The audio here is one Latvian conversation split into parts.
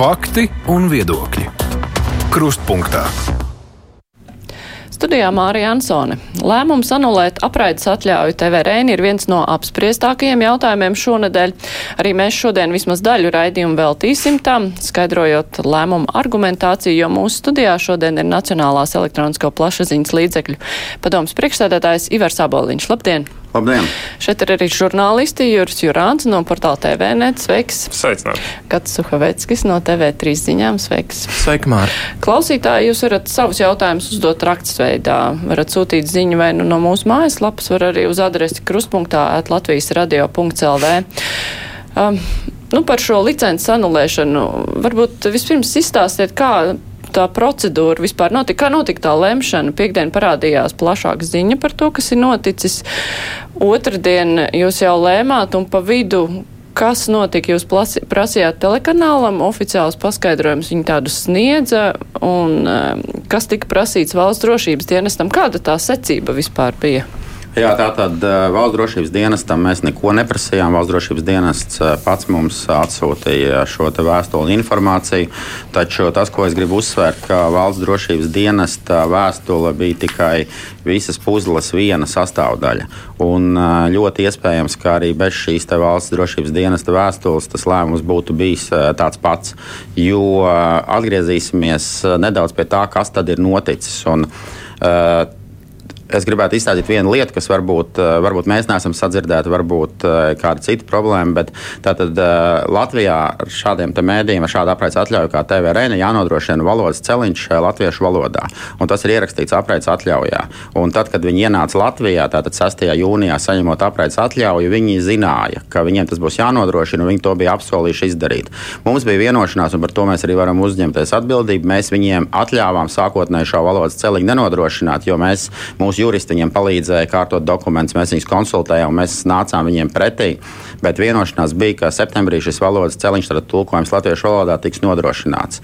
Fakti un viedokļi. Krustpunktā. Studijā Mārija Ansone. Lēmums anulēt apraides atļauju TVRN ir viens no apspriestākajiem jautājumiem šonadēļ. Arī mēs šodien vismaz daļu raidījumu veltīsim tam, skaidrojot lēmumu argumentāciju, jo mūsu studijā šodien ir Nacionālās elektronisko plašsaziņas līdzekļu padomas priekšsēdētājs Ivars Aboliņš. Labdien! Labdien! Šeit ir arī žurnālisti Juris Jurāns no portāla TVNet. Sveiks! Sveicināti! Kats Suhaveckis no TV3 ziņām. Sveiks! Sveiki, Māri! Klausītāji, jūs varat savus jautājumus uzdot rakstveidā. Varat sūtīt ziņu vai nu no mūsu mājaslapas, var arī uz adresi krustpunktā at Latvijas radio.lv. Um, nu, par šo licences anulēšanu varbūt vispirms izstāstiet, kā tā procedūra vispār notika? Kā notika tā lemšana? Piektdien parādījās plašāka ziņa par to, kas ir noticis. Otradien jūs jau lēmāt un pa vidu. Kas notika? Jūs prasījāt telekanālam, oficiāls paskaidrojums viņi tādu sniedza, un um, kas tika prasīts valsts drošības dienestam? Kāda tā secība vispār bija? Jā, tā tad valsts drošības dienestam mēs neko neprasījām. Valsts drošības dienests pats mums atsūtīja šo vēstuli informāciju. Taču tas, ko es gribu uzsvērt, ka valsts drošības dienesta vēstule bija tikai visas puzles viena sastāvdaļa. Un ļoti iespējams, ka arī bez šīs valsts drošības dienesta vēstules tas lēmums būtu bijis tāds pats. Jo atgriezīsimies nedaudz pie tā, kas tad ir noticis. Un, uh, es gribētu izstāstīt vienu lietu, kas varbūt, eh, varbūt mēs neesam sadzirdēti, varbūt eh, kāda cita problēma. Bet tātad eh, Latvijā ar šādiem mēdījiem, ar šādu apraides atļauju kā TVRN, jānodrošina valodas celiņš latviešu valodā. Un tas ir ierakstīts apraides atļaujā. Un tad, kad viņi ienāca Latvijā, tātad 6. jūnijā saņemot apraides atļauju, viņi zināja, ka viņiem tas būs jānodrošina, un viņi to bija apsolījuši izdarīt. Mums bija vienošanās, un par to mēs arī varam uzņemties atbildību. Mēs viņiem atļāvām sākotnēji šo valodas celiņu nenodrošināt, jo mēs mūsu juristi viņiem palīdzēja kārtot dokumentus, mēs viņus konsultējām, mēs nācām viņiem pretī. Bet vienošanās bija, ka septembrī šis valodas celiņš, tad tulkojums latviešu valodā tiks nodrošināts.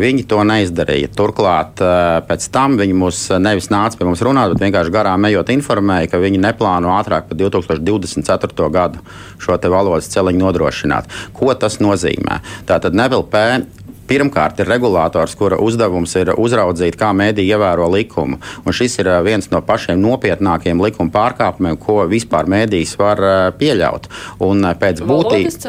Viņi to neizdarīja. Turklāt pēc tam viņi mūs nevis nāca pie mums runāt, bet vienkārši garām ejot informēja, ka viņi neplāno ātrāk par 2024. gadu šo valodas celiņu nodrošināt. Ko tas nozīmē? Tātad NVLP Pirmkārt, ir regulators, kura uzdevums ir uzraudzīt, kā mēdī ievēro likumu. Un šis ir viens no pašiem nopietnākajiem likuma pārkāpumiem, ko vispār mēdīs var pieļaut. Un pēc būtības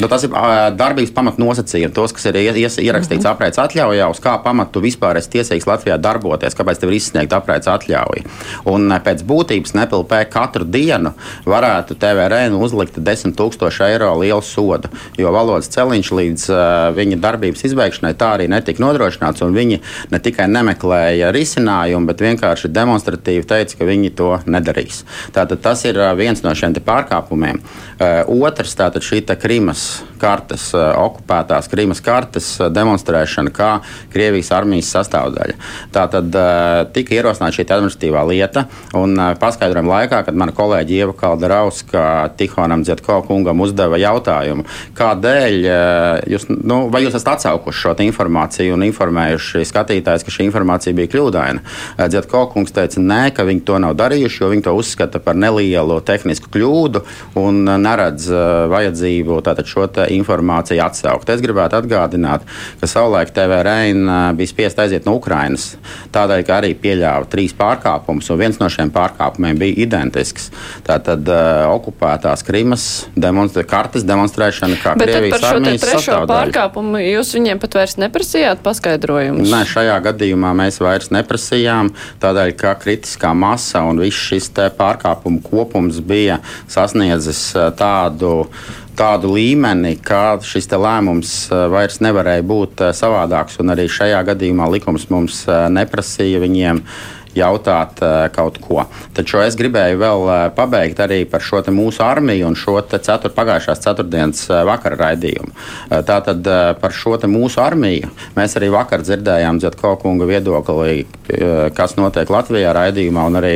nu, tas ir darbības pamatnosacījumi, tos, kas ir ierakstīts mhm. apraides atļaujā, uz kā pamatu vispār esi tiesīgs Latvijā darboties, kāpēc tev ir izsniegta apraides atļauja. Un pēc būtības nepilnē katru dienu varētu TVRN uzlikt 10 000 eiro lielu sodu, jo valodas celiņš līdz uh, viņa darbības darbības izbeigšanai tā arī netika nodrošināts. Viņi ne tikai nemeklēja risinājumu, bet vienkārši demonstratīvi teica, ka viņi to nedarīs. Tātad tas ir viens no šiem pārkāpumiem. Otrs, tātad šī Krimas kartes, okupētās Krimas kartes demonstrēšana kā Krievijas armijas sastāvdaļa. Tātad tika ierosināta šī administratīvā lieta, un paskaidrojuma laikā, kad mana kolēģi Ieva Kalderauska Tihonam Zietko kungam uzdeva jautājumu, kādēļ jūs, nu, vai jūs esat atsaukuši šo informāciju un informējuši skatītājus, ka šī informācija bija kļūdaina. Dzietko kungs teica, nē, ka viņi to nav darījuši, jo viņi to uzskata par nelielu tehnisku kļūdu un neredz vajadzību šo informāciju atsaukt. Es gribētu atgādināt, ka savulaik TVRN bija spiest aiziet no Ukrainas, tādēļ, ka arī pieļāva trīs pārkāpumus, un viens no šiem pārkāpumiem bija identisks. Tātad uh, okupētās Krimas demonstra kartes demonstrēšana kā Bet Krievijas armijas sastāvdaļa. Pārkāpumu jūs viņiem pat vairs neprasījāt paskaidrojumus? Nē, šajā gadījumā mēs vairs neprasījām, tādēļ, ka kritiskā masa un viss šis pārkāpumu kopums bija sasniedzis tādu tādu līmeni, ka šis lēmums vairs nevarēja būt savādāks. Arī šajā gadījumā likums mums neprasīja viņiem jautāt uh, kaut ko. Taču es gribēju vēl uh, pabeigt arī par šo mūsu armiju un šo cetur, pagājušās ceturtdienas uh, vakara raidījumu. Tātad par šo mūsu armiju mēs arī vakar dzirdējām Zetko kunga viedokli, kas notiek Latvijā raidījumā, un arī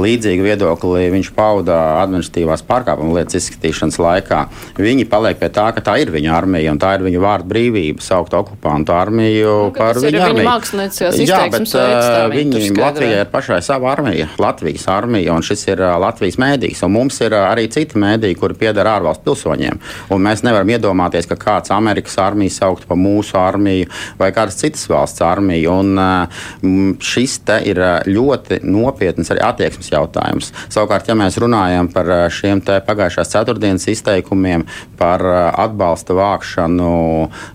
līdzīgu viedokli viņš pauda administratīvās pārkāpuma lietas izskatīšanas laikā. Viņi paliek pie tā, ka tā ir viņa armija un tā ir viņa vārdu brīvība saukt okupantu armiju nu, par viņu. Viņa mākslinieciskās izteiksmes veids. Latvijai ir pašai sava armija, Latvijas armija, un šis ir Latvijas mēdījis. Mums ir arī citi mēdīji, kuri pieder ārvalstu pilsoņiem. Un mēs nevaram iedomāties, ka kāds Amerikas armija saukt par mūsu armiju vai kādas citas valsts armiju. Un, šis ir ļoti nopietns arī attieksmes jautājums. Savukārt, ja mēs runājam par šiem pagājušās ceturtdienas izteikumiem par atbalsta vākšanu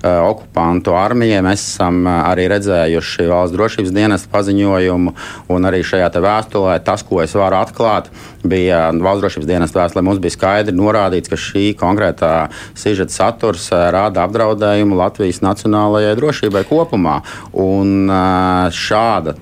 okupantu armijai, mēs esam arī redzējuši valsts drošības dienesta paziņojumu un arī šajā vēstulē tas, ko es varu atklāt, bija valsts drošības dienas vēstulē. Mums bija skaidri norādīts, ka šī konkrētā sižeta saturs rāda apdraudējumu Latvijas nacionālajai drošībai kopumā. Un šāda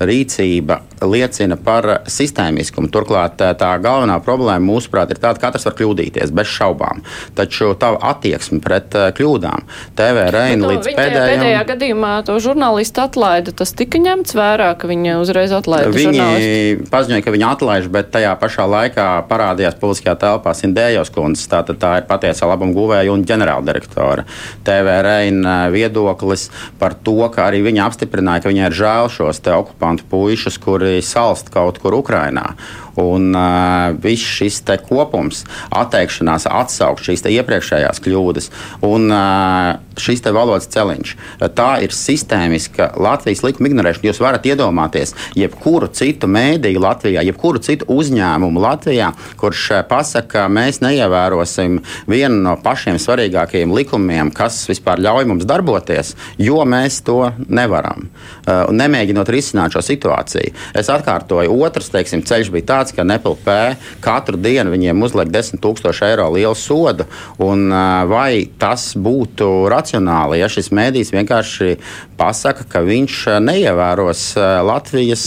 rīcība liecina par sistēmiskumu. Turklāt tā galvenā problēma, mūsuprāt, ir tāda, ka katrs var kļūdīties, bez šaubām. Taču tā attieksme pret kļūdām, TV reina līdz pēdējiem. Pēdējā gadījumā to žurnālistu atlaida. Tas tika ņemts vērā, ka viņi uzreiz atlaida. Viņi paziņoja, ka viņi atlaiž, bet tajā pašā laikā parādījās publiskajā telpā Sindējos kundze. Tā, tā ir patiesā labuma guvēja un ģenerāldirektora. TV reina viedoklis par to, ka arī viņa apstiprināja, ka viņai ir žēl šos okupantu puišus, kuri salst kaut kur Ukrajinā. Un uh, viss šis kopums, atteikšanās atsaukt šīs iepriekšējās kļūdas un uh, šis valodas celiņš, tā ir sistēmiska Latvijas likuma ignorēšana. Jūs varat iedomāties, jebkuru citu mēdīju Latvijā, jebkuru citu uzņēmumu Latvijā, kurš pasaka, ka mēs neievērosim vienu no pašiem svarīgākajiem likumiem, kas vispār ļauj mums darboties, jo mēs to nevaram. Uh, nemēģinot risināt šo situāciju. Es atkārtoju, otrs teiksim, ceļš bija tāds tāds, ka NPLP katru dienu viņiem uzliek 10 000 eiro lielu sodu. Un, vai tas būtu racionāli, ja šis mēdījis vienkārši pasaka, ka viņš neievēros Latvijas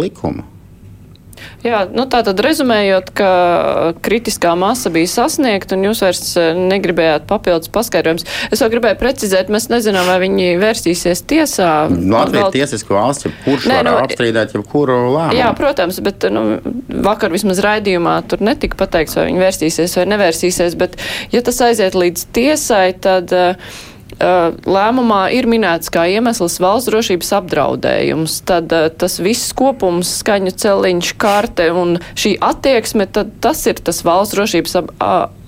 likumu? Jā, nu tā tad rezumējot, ka kritiskā masa bija sasniegta un jūs vairs eh, negribējāt papildus paskaidrojums. Es vēl gribēju precizēt, mēs nezinām, vai viņi vērsīsies tiesā. Latvija vēl... tiesiska valsts, ja kurš Nē, var nu, apstrīdēt jebkuru lēmumu. Jā, protams, bet nu, vakar vismaz raidījumā tur netika pateikts, vai viņi vērsīsies vai nevērsīsies, bet ja tas aiziet līdz tiesai, tad. Uh, lēmumā ir minēts kā iemesls valsts drošības apdraudējums, tad tas viss kopums, skaņu celiņš, karte un šī attieksme, tad tas ir tas valsts drošības ap,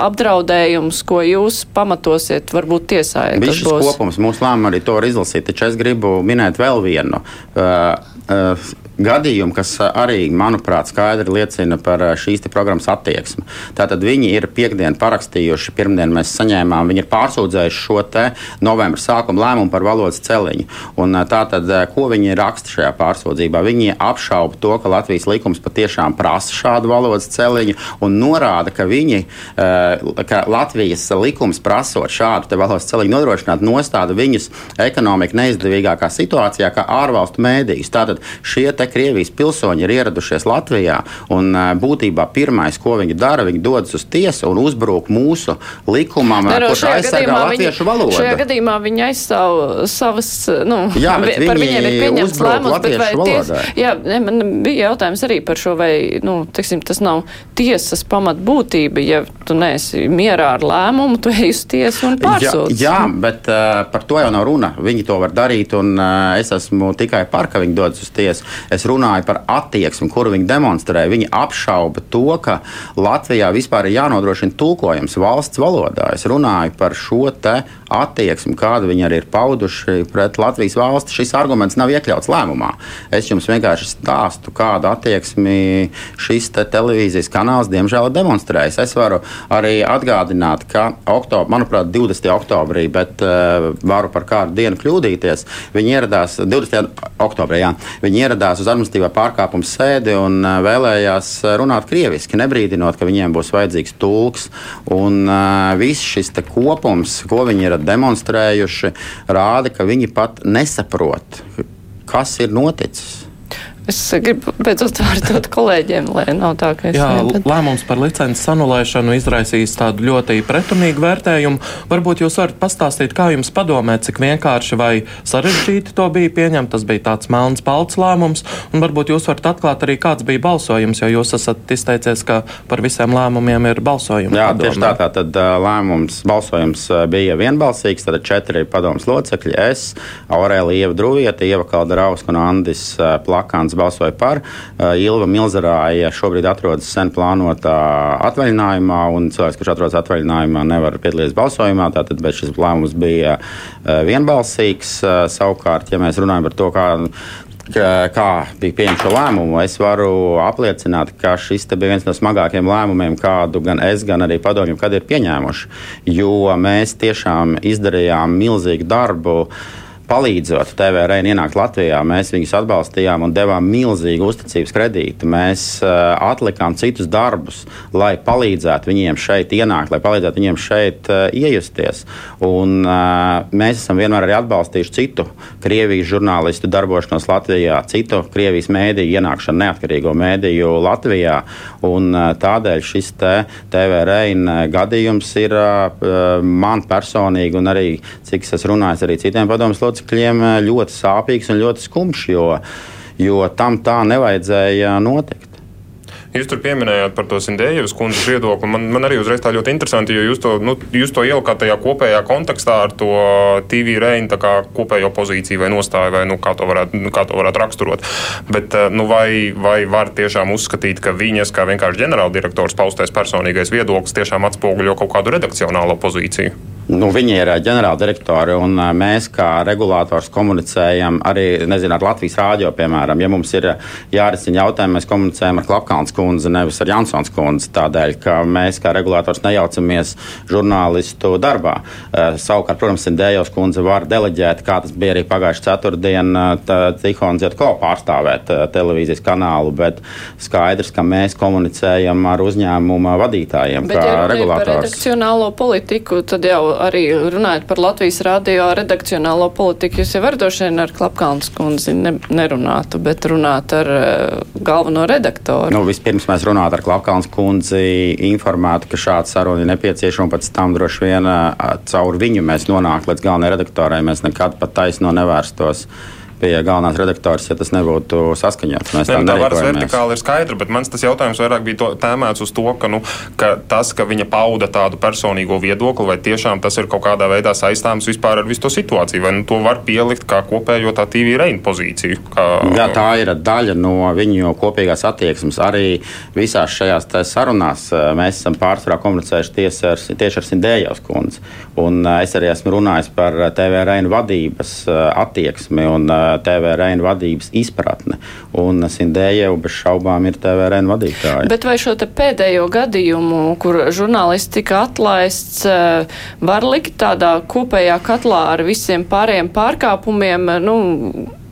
apdraudējums, ko jūs pamatosiet varbūt tiesā. Viss šis kopums mūsu lēmumā arī to var izlasīt, taču es gribu minēt vēl vienu. Uh, uh, gadījumi, kas arī, manuprāt, skaidri liecina par šīs programmas attieksmi. Tātad viņi ir piekdienu parakstījuši, pirmdien mēs saņēmām, viņi ir pārsūdzējuši šo novembra sākuma lēmumu par valodas celiņu. Un tātad, ko viņi raksta šajā pārsūdzībā? Viņi apšauba to, ka Latvijas likums patiešām prasa šādu valodas celiņu un norāda, ka viņi, ka Latvijas likums prasot šādu valodas celiņu nodrošināt, nostāda viņus ekonomiski neizdevīgākā situācijā kā ārvalstu mēdījus. Tātad šie te Krievijas pilsoņi ir ieradušies Latvijā, un būtībā pirmais, ko viņi dara, viņi dodas uz tiesu un uzbruk mūsu likumam, ne, no, kurš aizsargā latviešu viņi, valodu. Šajā gadījumā viņi aizstāv savas, nu, jā, vi, par viņiem ir pieņemts lēmums, bet vai tiesa, jā, ne, man bija jautājums arī par šo, vai, nu, teiksim, tas nav tiesas pamatbūtība, ja tu neesi mierā ar lēmumu, tu ej uz tiesu un pārsūdz. Jā, jā, bet uh, par to jau nav runa. Viņi to var darīt, un uh, es esmu tikai par, ka viņi dodas uz tiesu. Es runāju par attieksmi, kuru viņi demonstrē. Viņi apšauba to, ka Latvijā vispār ir jānodrošina tulkojums valsts valodā. Es runāju par šo attieksmi, kādu viņi arī ir pauduši pret Latvijas valsti. Šis arguments nav iekļauts lēmumā. Es jums vienkārši stāstu, kādu attieksmi šis te televīzijas kanāls diemžēl ir demonstrējis. Es varu arī atgādināt, ka oktobrī, manuprāt, 20. oktobrī, bet uh, varu par kādu dienu kļūdīties. Viņi ieradās 20. oktobrī, jā, viņi ieradās uz administratīvā pārkāpuma sēdi un uh, vēlējās runāt krieviski, nebrīdinot, ka viņiem būs vajadzīgs tulks. Un uh, viss šis kopums, ko viņi ir demonstrējuši, rāda, ka viņi pat nesaprot, kas ir noticis. Es gribu beidzot vārdu dot kolēģiem, lai nav tā, ka es. Jā, vien, bet... lēmums par licences anulēšanu izraisīs tādu ļoti pretrunīgu vērtējumu. Varbūt jūs varat pastāstīt, kā jums padomē, cik vienkārši vai sarežģīti to bija pieņemt. Tas bija tāds melns palts lēmums, un varbūt jūs varat atklāt arī, kāds bija balsojums, jo jūs esat izteicies, ka par visiem lēmumiem ir balsojumi. Jā, padomē. tieši tā, tā tad lēmums, balsojums bija vienbalsīgs, tad četri padomas locekļi - es, Aurēlija Ieva Druvieta, Ieva Kaldarauska un Andis Plakāns balsoja par. Ilva Milzerāja šobrīd atrodas sen plānotā atvaļinājumā, un cilvēks, kurš atrodas atvaļinājumā, nevar piedalīties balsojumā. Tātad šis lēmums bija vienbalsīgs. Savukārt, ja mēs runājam par to, kā kā bija pieņemts šo lēmumu, es varu apliecināt, ka šis bija viens no smagākajiem lēmumiem, kādu gan es, gan arī padomju, kad ir pieņēmuši. Jo mēs tiešām izdarījām milzīgu darbu palīdzot TVR ienākt Latvijā. Mēs viņus atbalstījām un devām milzīgu uzticības kredītu. Mēs uh, atlikām citus darbus, lai palīdzētu viņiem šeit ienākt, lai palīdzētu viņiem šeit uh, iejusties. Un, uh, mēs esam vienmēr arī atbalstījuši citu Krievijas žurnālistu darbošanos Latvijā, citu Krievijas mēdīju ienākšanu neatkarīgo mēdīju Latvijā. Un, uh, tādēļ šis te TVR gadījums ir uh, man personīgi un arī, cik es runājis arī citiem padomus locekļiem, locekļiem eh, ļoti sāpīgs un ļoti skumjš, jo, jo tam tā nevajadzēja notikt. Jūs tur pieminējāt par to Sindējevas kundzes viedokli. Man, man arī uzreiz tā ļoti interesanti, jo jūs to, nu, jūs to ielikāt tajā kopējā kontekstā ar to TV reinu kopējo pozīciju vai nostāju, vai nu, kā, to varētu, nu, kā to varētu raksturot. Bet eh, nu, vai, vai var tiešām uzskatīt, ka viņas, kā vienkārši ģenerāldirektors paustais personīgais viedoklis, tiešām atspoguļo kaut kādu redakcionālo pozīciju? Nu, viņi ir ģenerāldirektori, un mēs, kā regulators, komunicējam arī nezinu, ar Latvijas rādio. Piemēram, ja mums ir jārisina jautājumi, mēs komunicējam ar Klapkāns kundzi, nevis ar Jansons kundzi. Tādēļ, ka mēs, kā regulators, nejaucamies žurnālistu darbā. Savukārt, protams, Dējos kundze var deleģēt, kā tas bija arī pagājušā ceturtdienā, Tihons Zietko pārstāvēt televīzijas kanālu, bet skaidrs, ka mēs komunicējam ar uzņēmuma vadītājiem, bet, kā ja regulators. Par redakcionālo politiku, tad jau arī runājot par Latvijas radio redakcionālo politiku, jūs jau var droši vien ar Klapkalnas kundzi ne, nerunātu, bet runāt ar uh, galveno redaktoru. Nu, vispirms mēs runātu ar Klapkalnas kundzi, informētu, ka šāda saruna ir nepieciešama, pēc tam droši vien uh, caur viņu mēs nonāktu līdz galvenajai redaktorai. Mēs nekad pat taisno nevērstos pie galvenās redaktors, ja tas nebūtu saskaņots. Mēs ne, tā varas vertikāli ir skaidra, bet mans tas jautājums vairāk bija to, tēmēts uz to, ka, nu, ka tas, ka viņa pauda tādu personīgo viedokli, vai tiešām tas ir kaut kādā veidā saistāms vispār ar visu to situāciju, vai nu, to var pielikt kā kopējo tā TV reina pozīciju. Kā... Jā, tā ir daļa no viņu kopīgās attieksmes. Arī visās šajās sarunās eh, mēs esam pārsvarā komunicējuši tieši ar, tieši ar Sindējos kundzi. Un eh, es arī esmu runājis par TV reina vadības attieksmi. Un, TVRN vadības izpratne. Un Sindēja jau bez šaubām ir TVRN vadītāja. Bet vai šo pēdējo gadījumu, kur žurnālists tika atlaists, eh, var likt tādā kopējā katlā ar visiem pārējiem pārkāpumiem? Nu,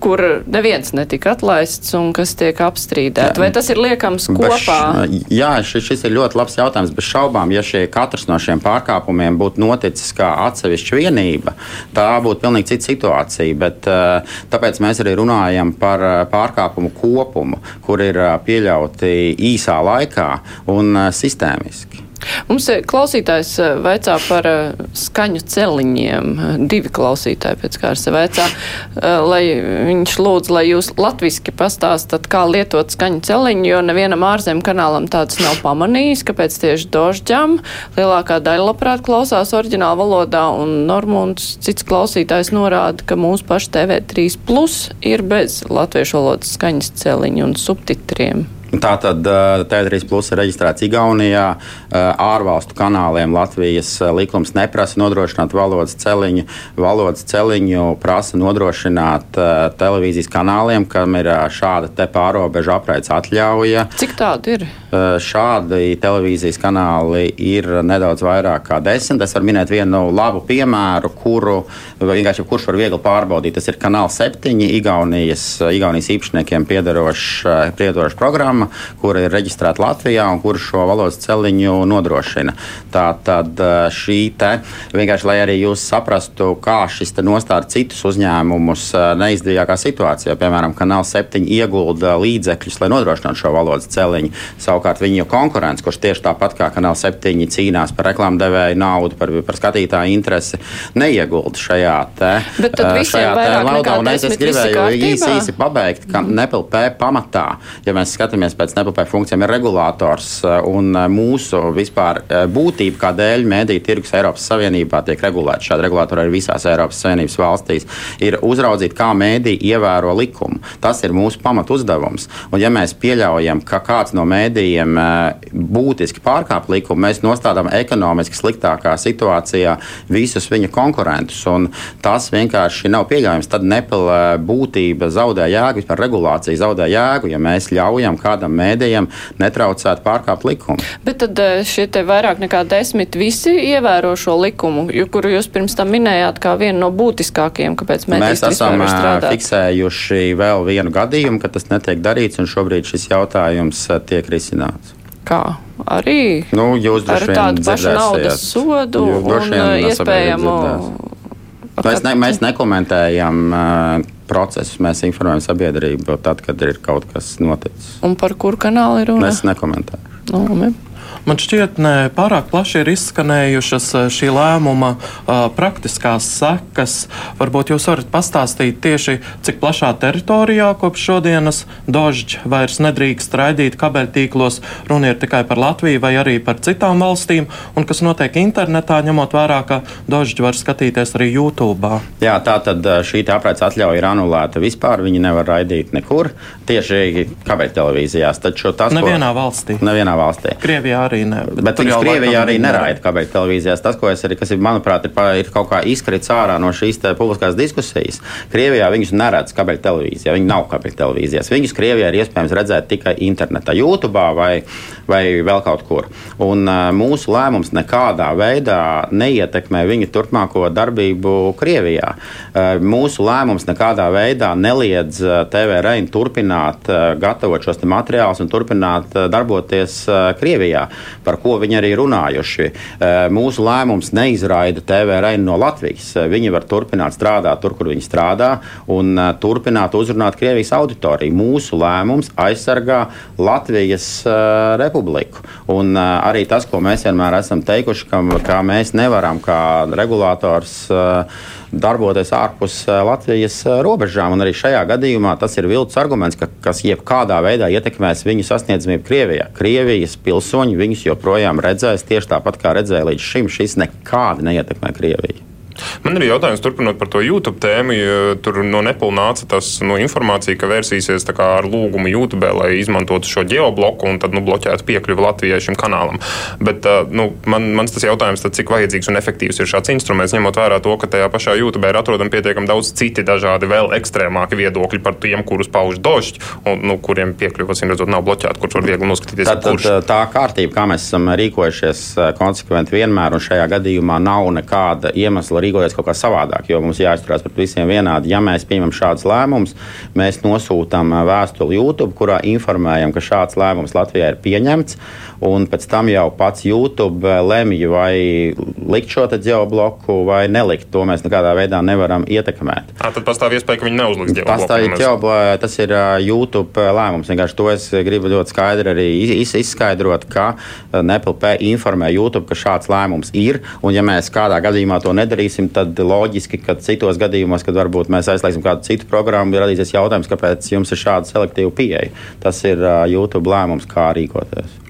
kur neviens netika atlaists un kas tiek apstrīdēti. Vai tas ir liekams kopā? Bez, jā, šis, šis ir ļoti labs jautājums. Bez šaubām, ja šie, katrs no šiem pārkāpumiem būtu noticis kā atsevišķa vienība, tā būtu pilnīgi cita situācija. Bet, eh, tāpēc mēs arī runājam par eh, pārkāpumu kopumu, kur ir eh, pieļauti īsā laikā un sistēmiski. Mums klausītājs eh, vaicā par eh, skaņu celiņiem. Divi klausītāji pēc kārtas vaicā, eh, lai viņš lūdz, lai jūs latviski pastāstat, kā lietot skaņu celiņu, jo nevienam ārzem kanālam tāds nav pamanījis, kāpēc tieši dožģam. Lielākā daļa labprāt klausās oriģināla valodā, un Normunds cits klausītājs norāda, ka mūsu paša TV3 plus ir bez latviešu valodas skaņas celiņu un subtitriem. Tātad TV3 Plus ir reģistrēts Igaunijā. Ārvalstu kanāliem Latvijas likums neprasa nodrošināt valodas celiņu. Valodas celiņu prasa nodrošināt televīzijas kanāliem, kam ir šāda pārobežu apraides atļauja. Cik tādu ir? Šādi televīzijas kanāli ir nedaudz vairāk kā desmit. Es varu minēt vienu labu piemēru, kuru vienkārši kurš var viegli pārbaudīt. Tas ir kanāls septiņi Igaunijas, Igaunijas īpašniekiem piedarošs programma programma, kura ir reģistrēta Latvijā un kura šo valodas celiņu nodrošina. Tā tad šī te vienkārši, lai arī jūs saprastu, kā šis nostāda citus uzņēmumus neizdevīgākā situācijā. Piemēram, Kanāls 7 iegulda līdzekļus, lai nodrošinātu šo valodas celiņu. Savukārt viņu konkurents, kurš tieši tāpat kā Kanāls 7 cīnās par reklāmdevēju naudu, par, par skatītāju interesi, neiegulda šajā te, šajā te naudā. Un es, es gribēju īsi, īsi pabeigt, ka NPLP pamatā, ja mēs skatāmies viens pēc nepilnīgām funkcijām ir regulators un mūsu vispār būtība, kādēļ mediju tirgus Eiropas Savienībā tiek regulēts. Šāda regulātora ir visās Eiropas Savienības valstīs. Ir uzraudzīt, kā mēdī ievēro likumu. Tas ir mūsu pamat uzdevums. Un, ja mēs pieļaujam, ka kāds no mēdījiem būtiski pārkāp likumu, mēs nostādām ekonomiski sliktākā situācijā visus viņa konkurentus. Tas vienkārši nav pieļaujams. Tad nepilnīga būtība zaudē jēgu, vispār regulācija zaudē jēgu, ja mēs ļaujam kādam mēdījam netraucēt pārkāpt likumu. Bet tad eh, šie te vairāk nekā desmit visi ievēro šo likumu, kuru jūs pirms tam minējāt kā vienu no būtiskākajiem, kāpēc mēs esam eh, fiksējuši vēl vienu gadījumu, ka tas netiek darīts, un šobrīd šis jautājums eh, tiek risināts. Kā? Arī nu, jūs ar tādu pašu naudas sodu un iespējamu. Mēs, ne, mēs nekomentējam uh, procesus. Mēs informējam sabiedrību tad, kad ir kaut kas noticis. Un par kuru kanālu ir runa? Es nekomentēju. Nu, no, Man šķiet, ne pārāk plaši ir izskanējušas eh, šī lēmuma uh, praktiskās sekas. Varbūt jūs varat pastāstīt tieši, cik plašā teritorijā kopš šodienas dožģi vairs nedrīkst raidīt kabeļtīklos. Runa ir tikai par Latviju vai arī par citām valstīm, un kas notiek internetā, ņemot vērā, ka dožģi var skatīties arī YouTube. Jā, tā tad šī apraides atļauja ir anulēta vispār. Viņi nevar raidīt nekur, tieši kabeļtelevīzijās. Taču tas nevienā ko... valstī. Nevienā valstī. Krievijā arī ne. Bet, bet viņas Krievijā arī neraida kabeļu televīzijās. Tas, ko es arī, kas ir, manuprāt, ir, ir kaut kā izkrits ārā no šīs publiskās diskusijas. Krievijā viņus neredz kabeļu televīzijā. Viņi nav kabeļu televīzijās. Viņus Krievijā ir iespējams redzēt tikai internetā, YouTube vai, vai vēl kaut kur. Un mūsu lēmums nekādā veidā neietekmē viņu turpmāko darbību Krievijā. Uh, mūsu lēmums nekādā veidā neliedz uh, TV Reinu turpināt uh, gatavot šos materiālus un turpināt uh, darboties uh, Krievijā par ko viņi arī runājuši. Eh, mūsu lēmums neizraida TV Reinu no Latvijas. Eh, viņi var turpināt strādāt tur, kur viņi strādā, un eh, turpināt uzrunāt Krievijas auditoriju. Mūsu lēmums aizsargā Latvijas republiku. Un arī tas, ko mēs vienmēr esam teikuši, ka, ka mēs nevaram kā regulators darboties ārpus eh, Latvijas eh, robežām. Un arī šajā gadījumā tas ir viltus arguments, ka, kas jebkādā veidā ietekmēs viņu sasniedzamību Krievijā. Krievijas pilsoņi viņus joprojām redzēs tieši tāpat, kā redzēja līdz šim. Šis nekādi neietekmē Krieviju. Man ir jautājums, turpinot par to YouTube tēmu. Tur no Nepal nāca tas no informācija, ka vērsīsies ar lūgumu YouTube, lai izmantotu šo geobloku un tad nu, bloķētu piekļuvi Latvijai šim kanālam. Bet nu, man, mans tas jautājums, tad, cik vajadzīgs un efektīvs ir šāds instruments, ņemot vērā to, ka tajā pašā YouTube ir atrodami pietiekami daudz citi dažādi vēl ekstrēmāki viedokļi par tiem, kurus pauž došķi un nu, kuriem piekļuvi, acīm redzot, nav bloķēta, kurš var viegli noskatīties. Tā, tā, tā kārtība, kā mēs esam rīkojušies konsekventi vienmēr, un šajā gadījumā nav nekāda iemesla rīkoties kaut kā savādāk, jo mums jāizturās pret visiem vienādi. Ja mēs pieņemam šādus lēmumus, mēs nosūtām vēstuli YouTube, kurā informējam, ka šāds lēmums Latvijā ir pieņemts un pēc tam jau pats YouTube lemj, vai likt šo geobloku vai nelikt. To mēs nekādā veidā nevaram ietekmēt. À, tad pastāv iespēja, ka viņi neuzliks geobloku. Pastāv geobloku, tas ir YouTube lēmums. Vienkārši to es gribu ļoti skaidri arī izskaidrot, ka NPLP informē YouTube, ka šāds lēmums ir. Un ja mēs kādā gadījumā to nedarīsim, tad loģiski, ka citos gadījumos, kad varbūt mēs aizslēgsim kādu citu programmu, radīsies jautājums, kāpēc jums ir šāda selektīva pieeja. Tas ir YouTube lēmums, kā rīkoties.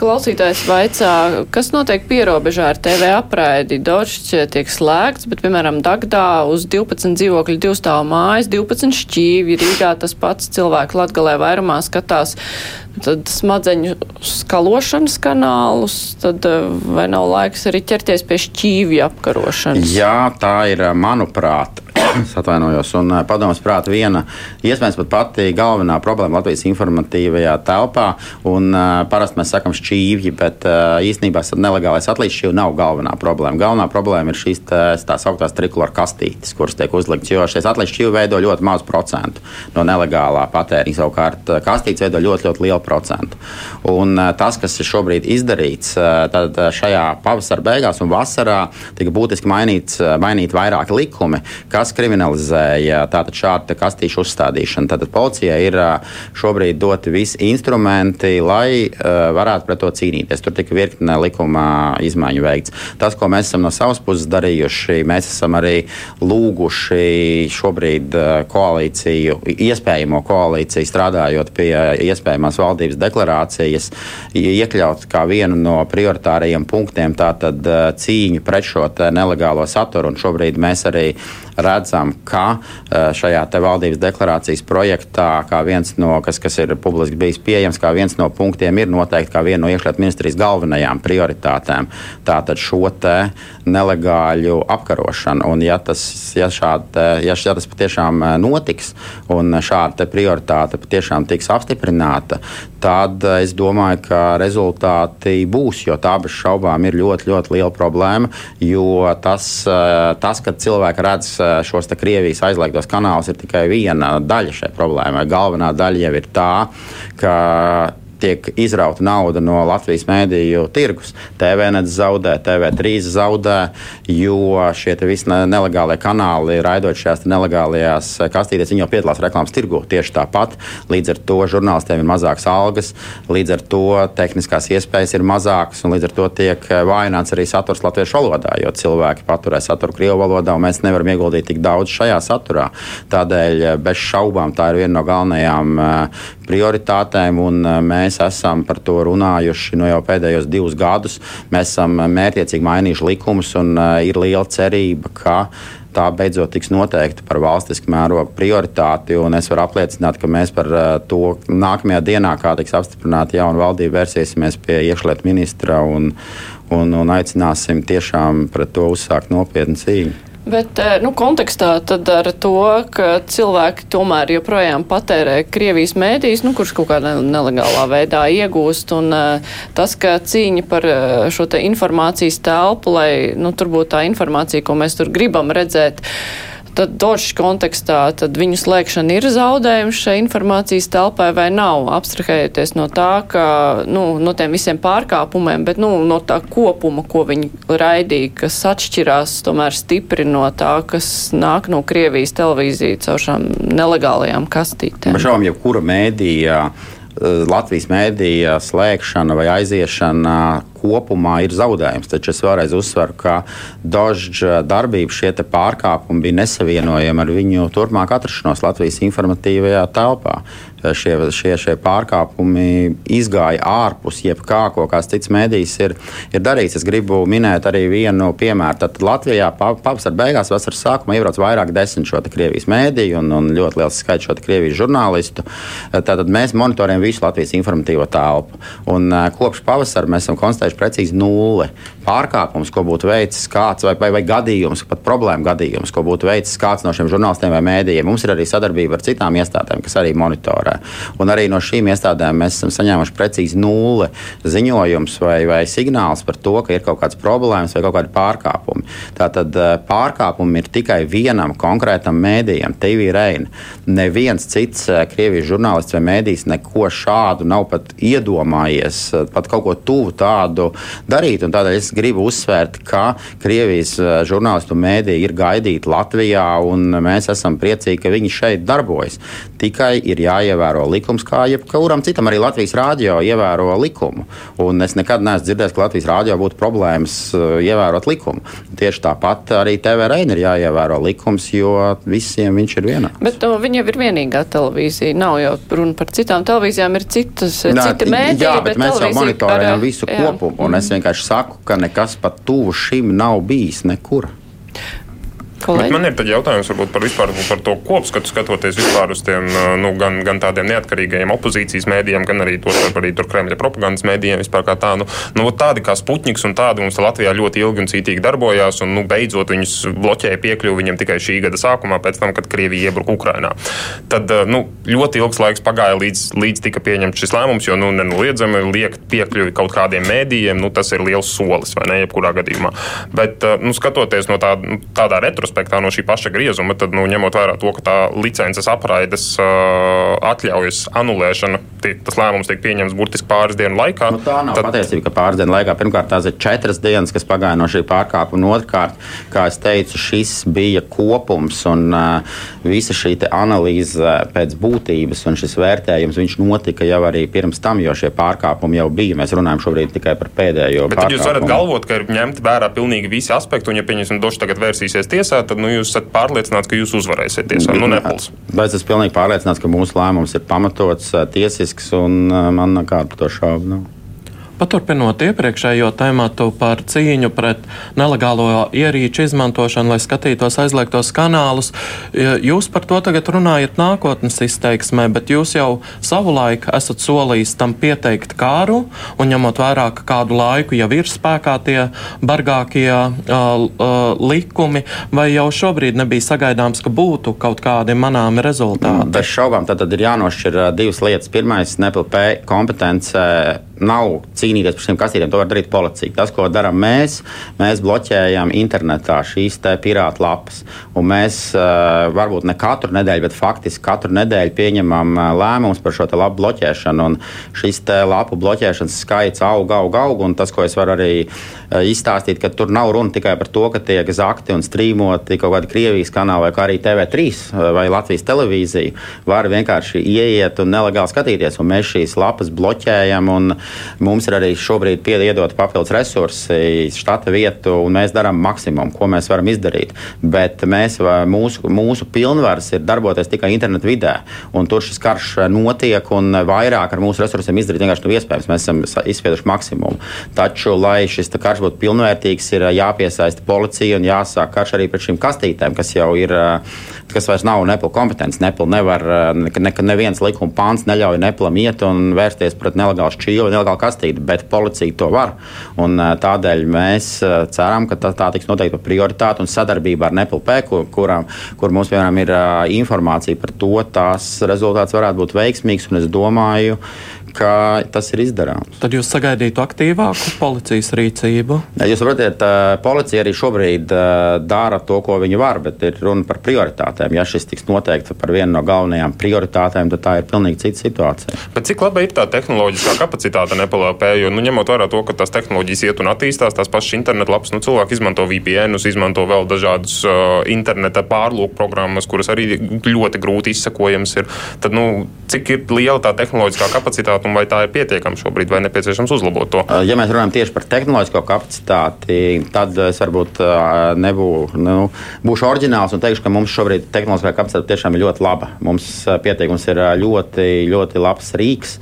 Klausītājs vaicā, kas notiek pierobežā ar TV apraidi. Dožs tiek slēgts, bet, piemēram, Dagdā uz 12 dzīvokļu divstāvu mājas, 12 šķīvi, Rīgā tas pats cilvēku latgalē vairumā skatās tad smadzeņu skalošanas kanālus, tad vai nav laiks arī ķerties pie šķīvju apkarošanas? Jā, tā ir, manuprāt, es atvainojos, un eh, padomus prāta viena, iespējams, pat pati galvenā problēma Latvijas informatīvajā telpā. Un, uh, parasti mēs sakam šķīvji, bet uh, īstenībā nelegālais atlīdz šķīvi nav galvenā problēma. Galvenā problēma ir šīs tā, tās augtās trikulāra kastītes, kuras tiek uzliktas, jo šīs atlīdz šķīvi veido ļoti mazu procentu no nelegālā patēriņa. Savukārt kastītes veido ļoti, ļoti lielu procentu. Un uh, tas, kas ir šobrīd izdarīts, uh, tad šajā pavasara beigās un vasarā tika būtiski mainīts, mainīt vairāki likumi, kas kriminalizēja tātad šādu kastīšu uzstādīšanu. Tātad policijai ir šobrīd doti visi instrumenti, lai varētu pret to cīnīties. Tur tika virkne likuma izmaiņu veikts. Tas, ko mēs esam no savas puses darījuši, mēs esam arī lūguši šobrīd koalīciju, iespējamo koalīciju strādājot pie iespējamās valdības deklarācijas, iekļaut kā vienu no prioritārajiem punktiem tātad cīņu pret šo nelegālo saturu. Un šobrīd mēs arī redzam, ka šajā valdības deklarācijas projektā, no, kas, kas ir publiski bijis pieejams, kā viens no punktiem ir noteikti kā viena no iekšlietu ministrijas galvenajām prioritātēm. Tātad šo nelegāļu apkarošanu. Un ja tas, ja šāda, ja, ja tas patiešām notiks un šāda prioritāte patiešām tiks apstiprināta, tad es domāju, ka rezultāti būs, jo tā bez šaubām ir ļoti, ļoti liela problēma. Jo tas, tas ka cilvēki redz šos Krievijas aizliegtos kanālus, ir tikai viena daļa šai problēmai. Galvenā daļa jau ir tā, ka tiek izrauta nauda no Latvijas mēdīju tirgus. TVNet zaudē, TV3 zaudē, jo šie visi nelegālie kanāli, raidot šajās nelegālajās kastītēs, viņi jau piedalās reklāmas tirgu tieši tāpat. Līdz ar to žurnālistiem ir mazākas algas, līdz ar to tehniskās iespējas ir mazākas, un līdz ar to tiek vājināts arī saturs latviešu valodā, jo cilvēki paturē saturu krievu valodā, un mēs nevaram ieguldīt tik daudz šajā saturā. Tādēļ bez šaubām tā ir viena no galvenajām prioritātēm, un mēs esam par to runājuši nu, jau pēdējos divus gadus. Mēs esam mērķiecīgi mainījuši likumus, un ir liela cerība, ka tā beidzot tiks noteikta par valstisku mērogu prioritāti. Es varu apliecināt, ka mēs par to nākamajā dienā, kā tiks apstiprināta jauna valdība, vērsīsimies pie iekšlietu ministra un, un, un aicināsim tiešām pret to uzsākt nopietnu cīņu. Bet eh, nu, kontekstā ar to, ka cilvēki tomēr joprojām patērē Krievijas mēdīs, nu, kurš kaut kādā nelegālā veidā iegūst, un uh, tas, ka cīņa par uh, šo te informācijas telpu, lai nu, tur būtu tā informācija, ko mēs tur gribam redzēt, uh, tad došs kontekstā, tad viņu slēgšana ir zaudējums šai informācijas telpai vai nav, abstrahējoties no tā, ka, nu, no tiem visiem pārkāpumiem, bet, nu, no tā kopuma, ko viņi raidīja, kas atšķirās tomēr stipri no tā, kas nāk no Krievijas televīzija caur šām nelegālajām kastītēm. Pašām jebkura mēdījā. Latvijas mēdīja slēgšana vai aiziešana kopumā ir zaudējums. Taču es vēlreiz uzsveru, ka dažu darbību šie pārkāpumi bija nesavienojami ar viņu turpmāk atrašanos Latvijas informatīvajā telpā. Šie, šie, šie pārkāpumi izgāja ārpus jebkā, ko kāds cits mēdījis ir, ir darījis. Es gribu minēt arī vienu piemēru. Tad Latvijā pavasara beigās, vasaras sākumā iebrauc vairāk desmit šo Krievijas mēdīju un, un ļoti liels skaits šo Krievijas žurnālistu. Tātad mēs monitorējam visu Latvijas informatīvo telpu. Un, kopš pavasara mēs esam konstatējuši, precīzi nulle pārkāpums, ko būtu veicis kāds, vai, vai, vai gadījums, pat problēma gadījums, ko būtu veicis kāds no šiem žurnālistiem vai mēdījiem. Mums ir arī sadarbība ar citām iestādēm, kas arī monitorē. Un arī no šīm iestādēm mēs esam saņēmuši precīzi nulle ziņojums vai, vai signāls par to, ka ir kaut kādas problēmas vai kaut kādi pārkāpumi. Tātad eh, pārkāpumi ir tikai vienam konkrētam mēdījam, TV Reina. Neviens cits eh, Krievijas žurnālists vai mēdījis neko šādu nav pat iedomājies, pat kaut ko tuvu tādu darīt. Tādēļ es gribu uzsvērt, ka Krievijas eh, žurnālistu mēdīja ir gaidīti Latvijā, un mēs esam priecīgi, ka viņi šeit darbojas. Tikai ir jāievēro likums, kā jebkuram citam. Arī Latvijas rādio ievēro likumu. Un es nekad neesmu dzirdējis, ka Latvijas rādio būtu problēmas uh, ievērot likumu. Tieši tāpat arī TV reina ir jāievēro likums, jo visiem viņš ir vienāds. Bet no, viņa jau ir vienīgā televīzija. Nav jau runa par citām televīzijām, ir citas, Nā, cita mēdīja. Jā, bet, bet mēs jau monitorējam par, visu jā. kopumu. Un es vienkārši saku, ka nekas pat tuvu šim nav bijis nekur. Kolēģi? Man ir jautājums par, vispār, par to kopskatu, skatoties vispār uz tiem nu, gan, gan tādiem neatkarīgiem opozīcijas mēdījiem, gan arī, to, arī Kremļa propagandas mēdījiem. Tā, nu, nu, tādi kā Sputniks un tādi mums Latvijā ļoti ilgi un cītīgi darbojās, un nu, beidzot viņus bloķēja piekļuvi viņam tikai šī gada sākumā, pēc tam, kad Krievija iebruka Ukrainā. Tad nu, ļoti ilgs laiks pagāja līdz, līdz tika pieņemts šis lēmums, jo nu, nenoliedzami liekt piekļuvi kaut kādiem mēdījiem, nu, tas ir liels solis vai ne, jebkurā gadījumā. Bet, nu, skatoties no tā, nu, tādā retrospektīvā, aspektā no šī paša griezuma, tad, nu, ņemot vērā to, ka tā licences apraides uh, atļaujas anulēšana, tie, tas lēmums tiek pieņemts burtiski pāris dienu laikā. Nu, tā nav tad... patiesība, ka pāris dienu laikā pirmkārt tās ir četras dienas, kas pagāja no šī pārkāpuma, un otrkārt, kā es teicu, šis bija kopums un uh, visa šī analīze pēc būtības un šis vērtējums notika jau arī pirms tam, jo šie pārkāpumi jau bija. Mēs runājam šobrīd tikai par pēdējo. Bet jūs varat galvot, ka ir ņemti vērā pilnīgi visi aspekti, un, ja pieņemsim, Došs tagad vērsīsies tiesā, tad nu, jūs esat pārliecināts, ka jūs uzvarēsiet tiesā. Nu, Nepals. Bet es pilnīgi pārliecināts, ka mūsu lēmums ir pamatots, tiesisks, un man nekādu to šaubu nav. Paturpinot iepriekšējo tematu par cīņu pret nelegālo ierīču izmantošanu, lai skatītos aizliegtos kanālus, jūs par to tagad runājat nākotnes izteiksmē, bet jūs jau savulaik esat solījis tam pieteikt kāru, un ņemot vērā, ka kādu laiku jau ir spēkā tie bargākie uh, uh, likumi, vai jau šobrīd nebija sagaidāms, ka būtu kaut kādi manāmi rezultāti? Bez šaubām, tad, tad ir jānošķir divas lietas. Pirmais, NPLP kompetence nav cīnīties par šīm kastītēm. To var darīt policija. Tas, ko darām mēs, mēs bloķējam internetā šīs pirāta lapas. Un mēs uh, varbūt ne katru nedēļu, bet faktiski katru nedēļu pieņemam uh, lēmumus par šo lapu bloķēšanu. Un šis lapu bloķēšanas skaits aug, aug, aug. Un tas, ko es varu arī uh, izstāstīt, ka tur nav runa tikai par to, ka tiek zakti un strīmoti kaut kādi Krievijas kanāli vai arī TV3 vai Latvijas televīzija. Var vienkārši ieiet un nelegāli skatīties. Un mēs šīs lapas bloķējam. Un, Mums ir arī šobrīd piedot papildus resursi, štata vietu, un mēs darām maksimumu, ko mēs varam izdarīt. Bet mēs, mūsu, mūsu pilnvars ir darboties tikai internetu vidē, un tur šis karš notiek, un vairāk ar mūsu resursiem izdarīt vienkārši nav iespējams. Mēs esam izspieduši maksimumu. Taču, lai šis karš būtu pilnvērtīgs, ir jāpiesaista policija un jāsāk karš arī pret šīm kastītēm, kas jau ir, kas vairs nav Nepal kompetence. Nepal nevar, ne, ne, neviens likuma pāns neļauj Nepalam iet un vērsties pret nelegālu šķīvi nelegālu kastīti, bet policija to var. Un, tādēļ mēs ceram, ka tā, tā tiks noteikti par prioritāti un sadarbībā ar NPLP, kur, kuram, kur mums piemēram ir informācija par to, tās rezultāts varētu būt veiksmīgs. Un es domāju, ka tas ir izdarāms. Tad jūs sagaidītu aktīvāku policijas rīcību? Jūs saprotat, policija arī šobrīd dara to, ko viņi var, bet ir runa par prioritātēm. Ja šis tiks noteikts par vienu no galvenajām prioritātēm, tad tā ir pilnīgi cita situācija. Bet cik laba ir tā tehnoloģiskā kapacitāte NPLP? Jo, nu, ņemot vērā to, ka tās tehnoloģijas iet un attīstās, tās pašas internetlapas, nu, cilvēki izmanto VPN, izmanto vēl dažādus uh, interneta pārlūku programmas, kuras arī ļoti grūti izsakojams ir. Tad, nu, cik ir liela tā tehnoloģiskā kapacitāte? Kapacitāti un vai tā ir pietiekama šobrīd, vai nepieciešams uzlabot to? Ja mēs runājam tieši par tehnoloģisko kapacitāti, tad es varbūt nebū, nu, oriģināls un teikšu, ka mums šobrīd tehnoloģiskā kapacitāte tiešām ir ļoti laba. Mums pieteikums ir ļoti, ļoti labs rīks.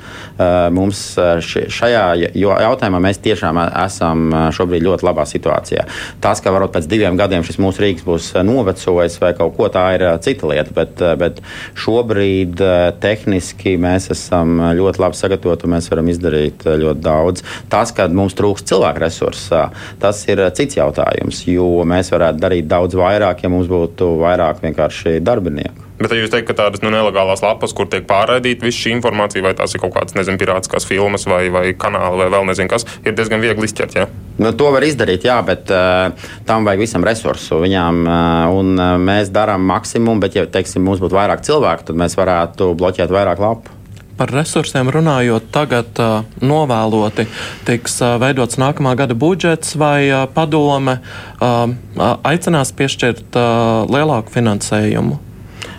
Mums šajā jautājumā mēs tiešām esam šobrīd ļoti labā situācijā. Tas, ka varbūt pēc diviem gadiem šis mūsu rīks būs novecojis vai kaut ko, tā ir cita lieta, bet, bet šobrīd tehniski mēs esam ļoti labi sagatavot, un mēs varam izdarīt eh, ļoti daudz. Tas, ka mums trūks cilvēku resursu, tas ir eh, cits jautājums, jo mēs varētu darīt daudz vairāk, ja mums būtu vairāk vienkārši darbinieku. Bet jūs teikt, ka tādas nu, nelegālās lapas, kur tiek pārraidīta visa šī informācija, vai tās ir kaut kādas, nezinu, pirātiskās filmas vai, vai kanāli vai vēl nezinu kas, ir diezgan viegli izķert. Ja? Nu, to var izdarīt, jā, bet uh, tam vajag visam resursu viņām, uh, un uh, mēs darām maksimumu, bet, ja teiksim, mums būtu vairāk cilvēku, tad mēs varētu bloķēt vairāk lapu. Par resursiem runājot, tagad novēloti tiks veidots nākamā gada budžets vai padome aicinās piešķirt lielāku finansējumu.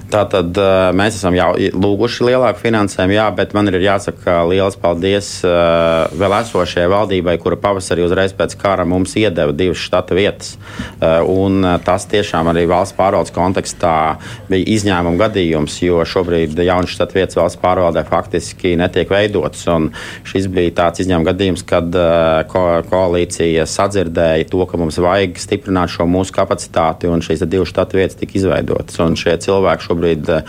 Tātad mēs esam jau lūguši lielāku finansējumu, jā, bet man ir jāsaka liels paldies vēl esošajai valdībai, kura pavasarī uzreiz pēc kara mums iedeva divas štata vietas. Un tas tiešām arī valsts pārvaldes kontekstā bija izņēmuma gadījums, jo šobrīd jaunas štata vietas valsts pārvaldē faktiski netiek veidotas. Šis bija tāds izņēmuma gadījums, kad ko koalīcija sadzirdēja to, ka mums vajag stiprināt šo mūsu kapacitāti, un šīs divas štata vietas tika izveidotas. Un šie cilvēki šobrīd šobrīd eh,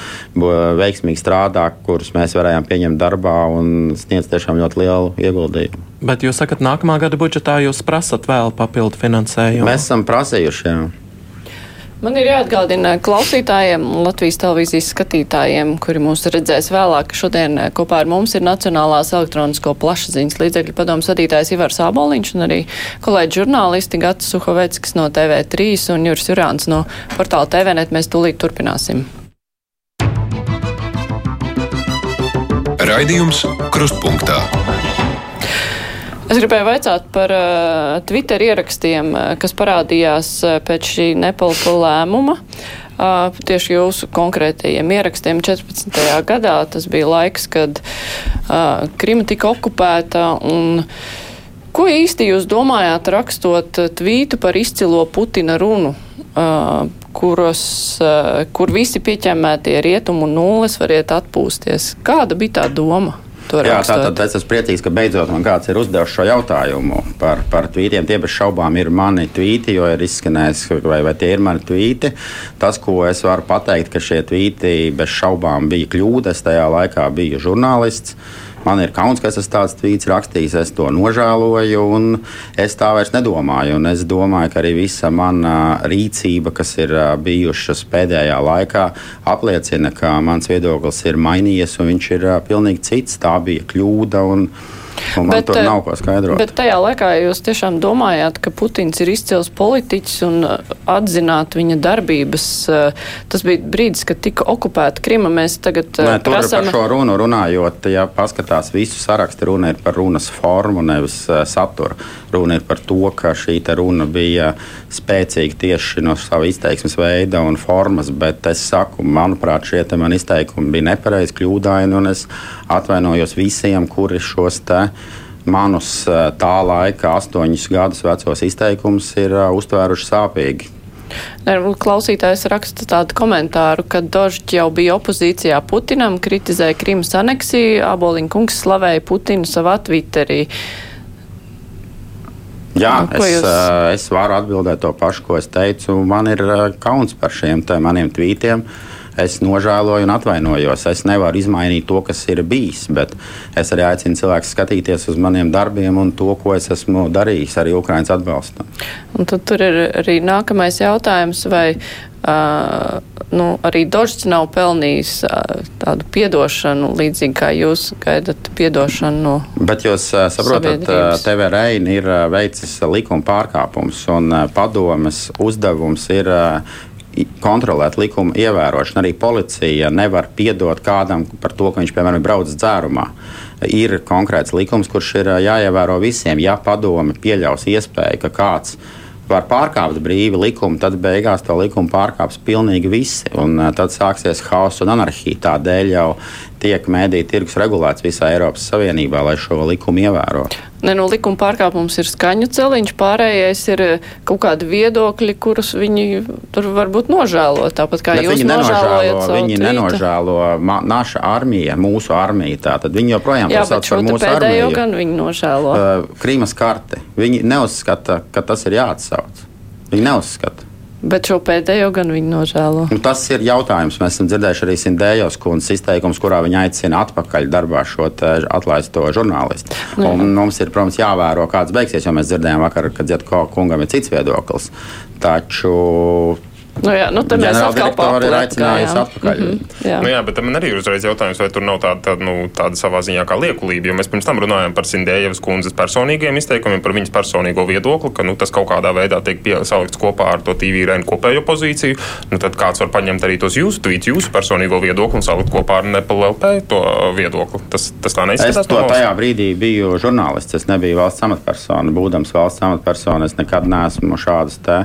veiksmīgi strādā, kurus mēs varējām pieņemt darbā un sniedz tiešām ļoti lielu ieguldījumu. Bet jūs sakat, nākamā gada budžetā jūs prasat vēl papildu finansējumu? Mēs esam prasījuši. Jā. Man ir jāatgādina klausītājiem, Latvijas televīzijas skatītājiem, kuri mūs redzēs vēlāk, ka šodien eh, kopā ar mums ir Nacionālās elektronisko plašsaziņas līdzekļu padomus vadītājs Ivars Āboliņš un arī kolēģi žurnālisti Gats Suhoveckis no TV3 un Juris Jurāns no portāla TVNet. Mēs tūlīt turpināsim. Raidījums Krustpunktā. Es gribēju vaicāt par uh, Twitter ierakstiem, uh, kas parādījās uh, pēc šī nepalpa lēmuma. Uh, tieši jūsu konkrētajiem ierakstiem 14. gadā tas bija laiks, kad uh, Krima tika okupēta un Ko īsti jūs domājāt rakstot tvītu par izcilo Putina runu, uh, kuros, uh, kur visi pieķemētie rietumu nulles variet atpūsties? Kāda bija tā doma? Jā, tātad es esmu priecīgs, ka beidzot man kāds ir uzdevis šo jautājumu par, par tvītiem. Tie bez šaubām ir mani tvīti, jo ir izskanējis, vai, vai tie ir mani tvīti. Tas, ko es varu pateikt, ka šie tvīti bez šaubām bija kļūdas, tajā laikā bija žurnālists. Man ir kauns, ka es esmu tāds tvīts rakstījis, es to nožēloju, un es tā vairs nedomāju. Un es domāju, ka arī visa mana rīcība, kas ir bijušas pēdējā laikā, apliecina, ka mans viedoklis ir mainījies, un viņš ir pilnīgi cits. Tā bija kļūda. Un, Un man bet, tur nav ko skaidrot. Bet tajā laikā jūs tiešām domājāt, ka Putins ir izcils politiķis un uh, atzināt viņa darbības. Uh, tas bija brīdis, kad tika okupēta Krima. Mēs tagad Nē, prasam... par šo runu runājot, ja paskatās visu sarakstu, runa ir par runas formu, nevis saturu. Runa ir par to, ka šī runa bija spēcīga tieši no sava izteiksmes veida un formas, bet es saku, manuprāt, šie man izteikumi bija nepareizi, kļūdaini, un es atvainojos visiem, kuri šos te manus tā laika, astoņus gadus vecos izteikumus ir uztvēruši sāpīgi. Klausītājs raksta tādu komentāru, ka Dožģi jau bija opozīcijā Putinam, kritizēja Krimas aneksiju, Aboliņa kungs slavēja Putinu savā Twitterī. Jā, nu, es, jūs... es varu atbildēt to pašu, ko es teicu. Man ir kauns par šiem maniem tvītiem. Uh, es nožēloju un atvainojos. Es nevaru izmainīt to, kas ir bijis, bet es arī aicinu cilvēkus skatīties uz maniem darbiem un to, ko es esmu darījis arī Ukraiņas atbalstam. Tur ir arī nākamais jautājums, vai uh, nu, arī Dožs nav pelnījis uh, tādu piedošanu, līdzīgi kā jūs gaidat piedošanu no. Bet jūs uh, saprotat, TV Reina ir veicis likuma pārkāpums un uh, padomes uzdevums ir uh, kontrolēt likuma ievērošanu. Arī policija nevar piedot kādam par to, ka viņš, piemēram, ir braucis dzērumā. Ir konkrēts likums, kurš ir jāievēro visiem. Ja padome pieļaus iespēju, ka kāds var pārkāpt brīvi likumu, tad beigās to likumu pārkāps pilnīgi visi. Un tad sāksies haoss un anarhija. Tādēļ jau tiek mēdīja tirgus regulēts visā Eiropas Savienībā, lai šo likumu ievērotu. Ne, nu, likuma pārkāpums ir skaņu celiņš, pārējais ir eh, kaut kādi viedokļi, kurus viņi tur varbūt nožēlo. Tāpat kā Bet jūs nožēlojat. Viņi tvīta. nenožēlo naša armija, mūsu armija. Tātad viņi joprojām Jā, par mūsu armiju. gan viņi nožēlo. Uh, Krīmas karte. Viņi neuzskata, ka tas ir jāatsauc. Viņi neuzskata. Bet šo pēdējo gan viņi nožēlo. Nu, tas ir jautājums. Mēs esam dzirdējuši arī Sindējos kundzes izteikums, kurā viņa aicina atpakaļ darbā šo atlaisto žurnālistu. Nu, Un mums ir, protams, jāvēro, kāds beigsies, jo mēs dzirdējām vakar, ka Ziedko kungam ir cits viedoklis. Taču Nu, jā, nu, tad mēs atkal ir aicinājusi atpakaļ. Mm -hmm, jā. Nu, jā, bet man arī ir uzreiz jautājums, vai tur nav tāda, tāda, nu, tāda savā ziņā kā liekulība, jo mēs pirms tam runājam par Sindējevas kundzes personīgiem izteikumiem, par viņas personīgo viedokli, ka nu, tas kaut kādā veidā tiek salikts kopā ar to TV rēnu kopējo pozīciju. Nu, tad kāds var paņemt arī tos jūsu tvītus, jūsu personīgo viedokli un salikt kopā ar NPLP to viedokli. Tas, tas tā neizskatās. Es to tajā brīdī biju žurnālists, es nebiju valsts amatpersona. Būdams valsts amatpersona, es nekad neesmu šādas te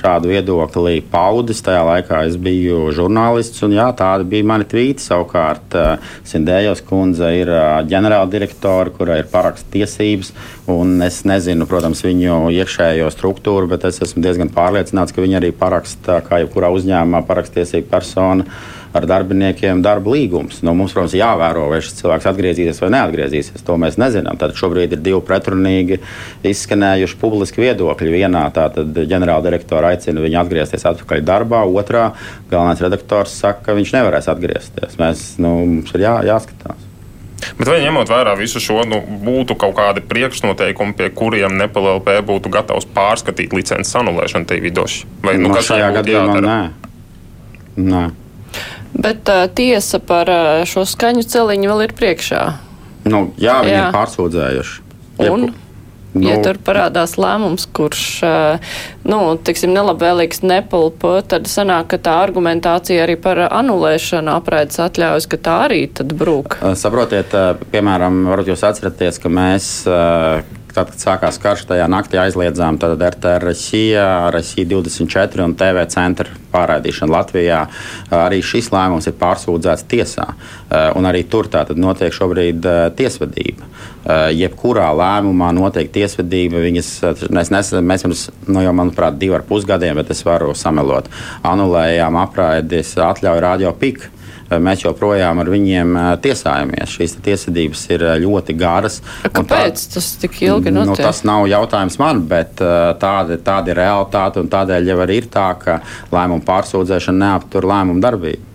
šādu viedokli paudis. Tajā laikā es biju žurnālists, un jā, tāda bija mani tvīti. Savukārt uh, Sindējos kundze ir uh, ģenerāldirektore, kurai ir parakstu tiesības, un es nezinu, protams, viņu iekšējo struktūru, bet es esmu diezgan pārliecināts, ka viņi arī paraksta, kā jebkurā uzņēmumā, parakstiesība persona ar darbiniekiem darba līgums. Nu, mums, protams, jāvēro, vai šis cilvēks atgriezīsies vai neatgriezīsies. To mēs nezinām. Tad šobrīd ir divi pretrunīgi izskanējuši publiski viedokļi. Vienā tātad ģenerāldirektora aicina viņu atgriezties atpakaļ darbā, otrā galvenais redaktors saka, ka viņš nevarēs atgriezties. Mēs, nu, mums ir jā, jāskatās. Bet vai ņemot vērā visu šo, nu, būtu kaut kādi priekšnoteikumi, pie kuriem Nepal LP būtu gatavs pārskatīt licences anulēšanu TV doši? Vai nu, No kas šajā gadījumā nē. nē. Bet uh, tiesa par uh, šo skaņu celiņu vēl ir priekšā. Nu, jā, viņi Jā. ir pārsūdzējuši. Un? Jebku- Nu, ja tur parādās lēmums, kurš nu, tiksim, nelabvēlīgs nepulpo, tad sanāk, ka tā argumentācija arī par anulēšanu apraides atļaujas, ka tā arī tad brūk. Saprotiet, piemēram, varbūt jūs atceraties, ka mēs, tad, kad sākās karš, tajā naktī aizliedzām RTR Rasija, Rasija 24 un TV centra pārraidīšanu Latvijā. Arī šis lēmums ir pārsūdzēts tiesā, un arī tur tātad notiek šobrīd tiesvedība. Jebkurā lēmumā notiek tiesvedība. Viņas, mēs, nes, mēs pirms, nu, jau, manuprāt, divu ar pus gadiem, bet es varu samelot, anulējām apraides atļauju radio pik. Mēs joprojām ar viņiem ā, tiesājamies. Šīs tiesvedības ir ā, ļoti garas. Kāpēc tas tik ilgi Nu, notiek? tas nav jautājums man, bet tāda, tāda ir realitāte. un Tādēļ jau arī ir tā, ka lēmumu pārsūdzēšana neaptur lēmumu darbību.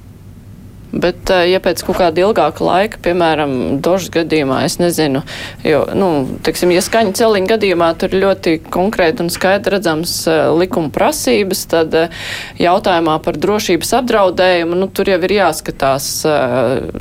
Bet, eh, ja pēc kaut kāda ilgāka laika, piemēram, dožas gadījumā, es nezinu, jo, nu, teiksim, ja skaņa celiņa gadījumā tur ir ļoti konkrēti un skaidri redzams eh, likuma prasības, tad eh, jautājumā par drošības apdraudējumu, nu, tur jau ir jāskatās,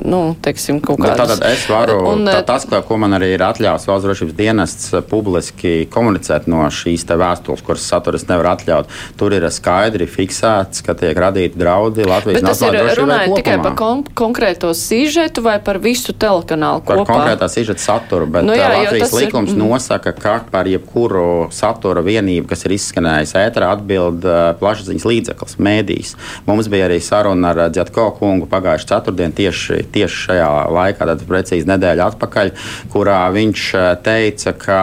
nu, teiksim, kaut kādas. Tātad es varu, Un, tā, tas, ko, man arī ir atļauts valsts drošības dienests publiski komunicēt no šīs te vēstules, kuras satura es nevaru atļaut, tur ir skaidri fiksēts, ka tiek radīti draudi Latvijas Bet nacionālajai drošībai par kon konkrēto sižetu vai par visu telekanālu Par kopā? konkrētā sižeta saturu, bet Nu jā, Latvijas tas ir- likums mm. ir... nosaka, ka par jebkuru satura vienību, kas ir izskanējis ēterā, atbild plašsaziņas līdzeklis, mēdījis. Mums bija arī saruna ar Džetko kungu pagājušā ceturtdienā tieši, tieši šajā laikā, tad precīzi nedēļa atpakaļ, kurā viņš teica, ka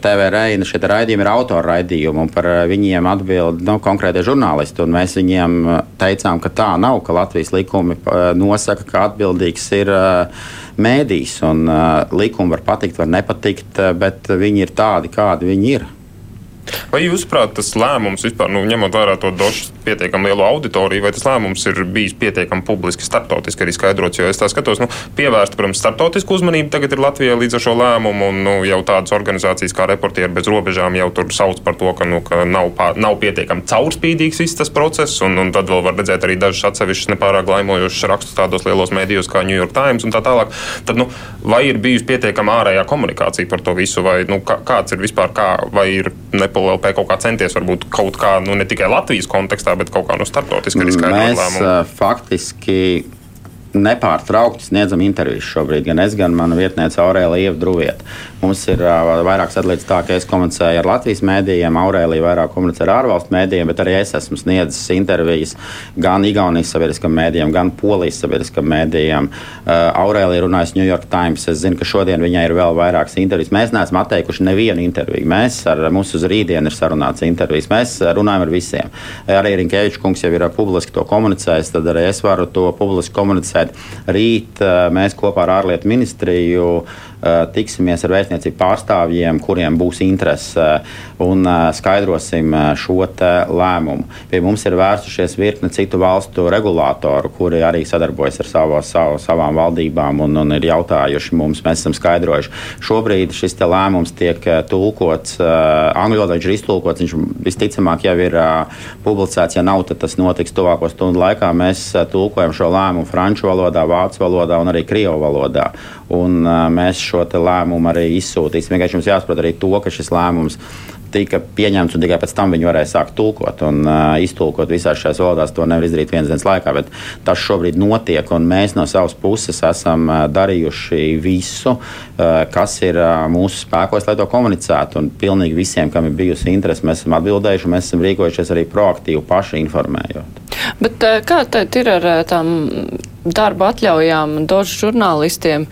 TV Reina šie raidījumi ir autora raidījumi un par viņiem atbild nu, konkrētie žurnālisti. Mēs viņiem teicām, ka tā nav, ka Latvijas likumi nosaka, ka atbildīgs ir uh, mēdījis. Un, uh, likumi var patikt, var nepatikt, bet viņi ir tādi, kādi viņi ir. Vai jūsuprāt, tas lēmums vispār, nu, ņemot vērā to došu pietiekami lielu auditoriju, vai tas lēmums ir bijis pietiekami publiski, starptautiski arī skaidrots? Jo es tā skatos, nu, pievērsta, protams, starptautisku uzmanību tagad ir Latvijā līdz ar šo lēmumu, un nu, jau tādas organizācijas kā Reportieri bez robežām jau tur sauc par to, ka, nu, ka nav, pā, nav pietiekami caurspīdīgs viss tas process, un, un tad vēl var redzēt arī dažus atsevišķus nepārāk laimojošus rakstus tādos lielos mēdījos kā New York Times un tā tālāk. Tad, nu, vai ir bijusi pietiekama ārējā komunikācija par to visu, vai nu, kā, kāds ir vispār, kā, vai ir Nepal LP kaut kā centies varbūt kaut kā, nu, ne tikai Latvijas kontekstā, bet kaut kā no starptautiski arī skaidrot lēmumu? faktiski nepārtraukti sniedzam intervijas šobrīd. Gan es, gan mana vietniece Aurēlija Druvieta. Mums ir uh, vairāk sadalīts tā, ka es komunicēju ar Latvijas mēdījiem, Aurēlija vairāk komunicē ar ārvalstu mēdījiem, bet arī es esmu sniedzis intervijas gan Igaunijas sabiedriskam mēdījam, gan Polijas sabiedriskam mēdījam. Uh, Aurēlija runājas New York Times. Es zinu, ka šodien viņai ir vēl vairākas intervijas. Mēs neesam atteikuši nevienu interviju. Mēs ar mums uz rītdienu ir sarunāts intervijas. Mēs runājam ar visiem. Arī Rinkēvičs kungs jau ir publiski to komunicējis, tad arī es varu to publiski komunicēt. Rīt uh, mēs kopā ar ārlietu ministriju uh, tiksimies ar vēstniecību pārstāvjiem, kuriem būs interese uh, un uh, skaidrosim šo lēmumu. Pie mums ir vērsušies virkne citu valstu regulātoru, kuri arī sadarbojas ar savu, savu, savām valdībām un, un ir jautājuši mums, mēs esam skaidrojuši. Šobrīd šis lēmums tiek tulkots, angļu valodā viņš ir iztulkots, viņš visticamāk jau ir publicēts, ja nav, tad tas notiks tuvāko stundu laikā. Mēs tulkojam šo lēmumu franču valodā, vācu valodā un arī krievu valodā. Un, mēs šo lēmumu arī izsūtīsim. Vienkārši jums jāsaprot arī to, ka šis lēmums tika pieņemts, un tikai pēc tam viņi varēja sākt tulkot un uh, iztulkot visās šajās valodās. To nevar izdarīt vienas dienas laikā, bet tas šobrīd notiek, mēs no savas puses esam uh, darījuši visu, uh, kas ir uh, mūsu spēkos, lai to komunicētu. Un pilnīgi visiem, kam ir bijusi interese, mēs esam atbildējuši, un mēs esam rīkojušies arī proaktīvi paši informējot. Bet eh, kā tad ir ar eh, tām darba atļaujām dožu žurnālistiem?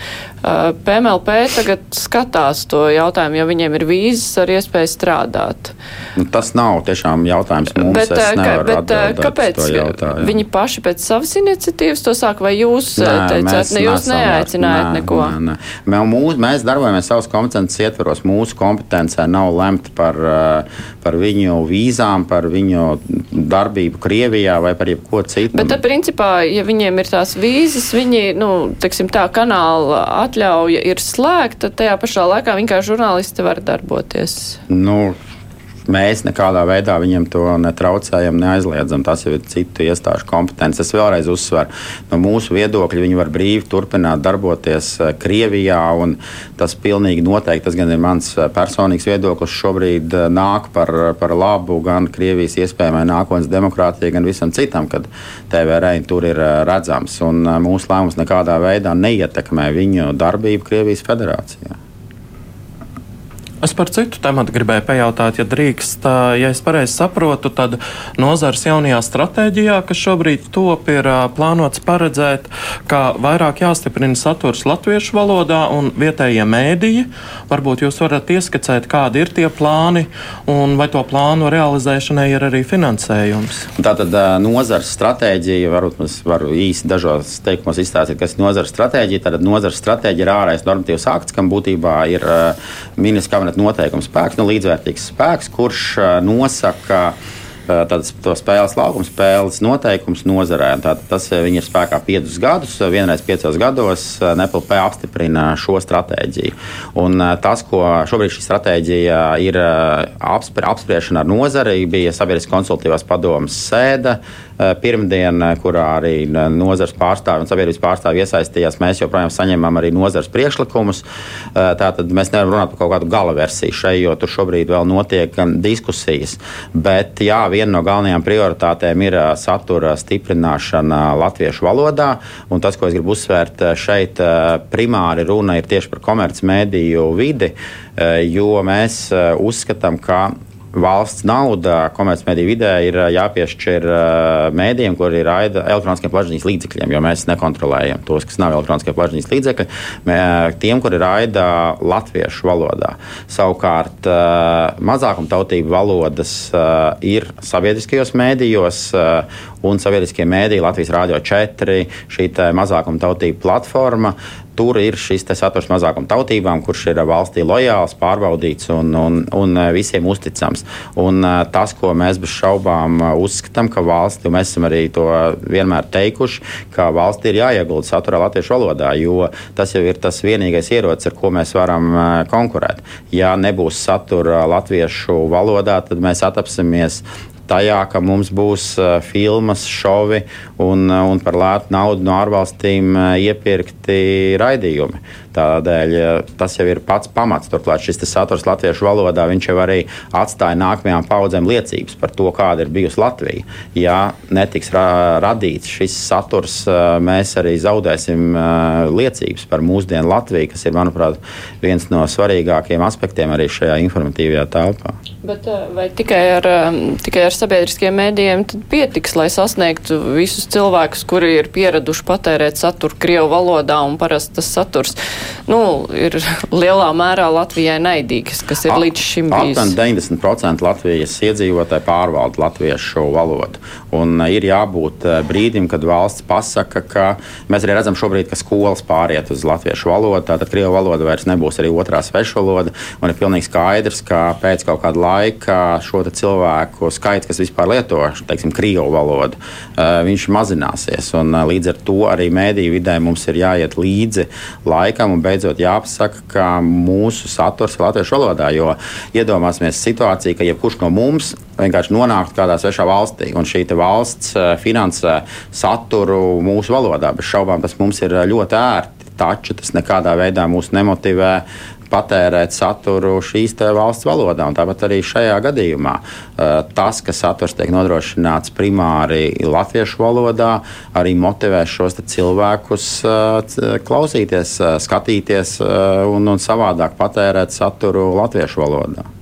Eh, PMLP tagad skatās to jautājumu, jo viņiem ir vīzas ar iespēju strādāt. Nu, tas nav tiešām jautājums mums. Bet, eh, nevaru bet eh, kāpēc viņi paši pēc savas iniciatīvas to sāk, vai jūs eh, teicāt, ne jūs neaicinājāt nē, neko? Nē, nē. Mē, mūs, mēs darbojamies savas kompetences ietvaros. Mūsu kompetencē nav lemt par, eh, par viņu vīzām, par viņu darbību Krievijā vai par jebko citu. Bet, tad, principā, ja viņiem ir tās vīzes, viņi, nu, teiksim, tā kanāla atļauja ir slēgta, tajā pašā laikā vienkārši žurnālisti var darboties? Nu, mēs nekādā veidā viņiem to netraucējam, neaizliedzam. Tas jau ir citu iestāžu kompetence. Es vēlreiz uzsveru, no mūsu viedokļa viņi var brīvi turpināt darboties eh, Krievijā. Tas pilnīgi noteikti, tas gan ir mans eh, personīgs viedoklis, šobrīd eh, nāk par, par labu gan Krievijas iespējamai nākotnes demokrātijai, gan visam citam, kad TVR tur ir redzams. Un mūsu lēmums nekādā veidā neietekmē viņu darbību Krievijas federācijā. Es par citu tematu gribēju pajautāt, ja drīkst. Ja es pareizi saprotu, tad nozars jaunajā stratēģijā, kas šobrīd top, ir plānots paredzēt, ka vairāk jāstiprina saturs latviešu valodā un vietējie mēdīji. Varbūt jūs varat ieskicēt, kādi ir tie plāni un vai to plānu realizēšanai ir arī finansējums. Tātad nozars stratēģija, varbūt mēs varam īsi dažos teikumos izstāstīt, kas ir nozars stratēģija. Tātad nozars stratēģija ir ārējais normatīvs akts, kam būtībā ir ministrs kabinetu noteikumu spēks, nu, līdzvērtīgs spēks, kurš nosaka tādas spēles laukuma spēles noteikums nozarē. Tātad tas ir spēkā piecus gadus. Vienreiz piecos gados NPLP apstiprina šo stratēģiju. Un tas, ko šobrīd šī stratēģija ir apspriešana ar nozari, bija sabiedriskās konsultatīvās padomas sēde pirmdien, eh, kurā arī eh, nozars pārstāvji un sabiedrības pārstāvji iesaistījās. Mēs joprojām saņemam arī nozars priekšlikumus. Tātad mēs nevaram runāt par kaut kādu gala versiju šai, jo tur šobrīd vēl notiek diskusijas. Bet jā, viena no galvenajām prioritātēm ir satura stiprināšana latviešu valodā. Un tas, ko es gribu uzsvērt šeit, primāri runa ir tieši par komercmediju vidi, jo mēs uzskatām, ka valsts nauda komercmediju vidē ir jāpiešķir mēdījiem, kur ir raida elektroniskiem plašsaziņas līdzekļiem, jo mēs nekontrolējam tos, kas nav elektroniskie plašsaziņas līdzekļi, tiem, kuri raida latviešu valodā. Savukārt mazākumtautību valodas ir sabiedriskajos mēdījos un sabiedriskie mēdīji Latvijas Rādio 4, šī mazākumtautību platforma. Tur ir šis saturs mazākuma tautībām, kurš ir valstī lojāls, pārbaudīts un, un, un visiem uzticams. Un tas, ko mēs bez šaubām uzskatām, ka valsti, un mēs esam arī to vienmēr teikuši, ka valsti ir jāiegulda saturā latviešu valodā, jo tas jau ir tas vienīgais ierocis, ar ko mēs varam konkurēt. Ja nebūs satura latviešu valodā, tad mēs atapsimies tajā, ka mums būs uh, filmas, šovi un, uh, un par lētu naudu no ārvalstīm uh, iepirkti raidījumi. Tādēļ tas jau ir pats pamats. Turklāt šis saturs latviešu valodā jau arī atstāja nākamajām paudzēm liecības par to, kāda ir bijusi Latvija. Ja netiks ra radīts šis saturs, mēs arī zaudēsim liecības par mūsdienu Latviju, kas ir, manuprāt, viens no svarīgākajiem aspektiem arī šajā informatīvajā telpā. Bet vai tikai ar, tikai ar sabiedriskiem mēdījiem pietiks, lai sasniegtu visus cilvēkus, kuri ir pieraduši patērēt saturu Krievu valodā un parasti tas saturs nu, ir lielā mērā Latvijai naidīgs, kas ir līdz šim bijis. Aptuveni 90% Latvijas iedzīvotāji pārvalda latviešu valodu. Un uh, ir jābūt uh, brīdim, kad valsts pasaka, ka mēs arī redzam šobrīd, ka skolas pāriet uz latviešu valodu, tātad Krievu valoda vairs nebūs arī otrā svešvaloda. Un ir pilnīgi skaidrs, ka pēc kaut kāda laika šo cilvēku skaits kas vispār lieto teiksim, krievu valodu, uh, viņš mazināsies. Un, līdz ar to arī mēdīju vidē mums ir jāiet līdzi laikam un beidzot jāpasaka, ka mūsu saturs ir latviešu valodā. Jo iedomāsimies situāciju, ka jebkurš no mums vienkārši nonāktu kādā svešā valstī, un šī valsts uh, finansē saturu mūsu valodā. Bez šaubām tas mums ir ļoti ērti. Taču tas nekādā veidā mūs nemotivē patērēt saturu šīs valsts valodā. Tāpat arī šajā gadījumā uh, tas, ka saturs tiek nodrošināts primāri latviešu valodā, arī motivē šos cilvēkus uh, klausīties, uh, skatīties un, un savādāk patērēt saturu latviešu valodā.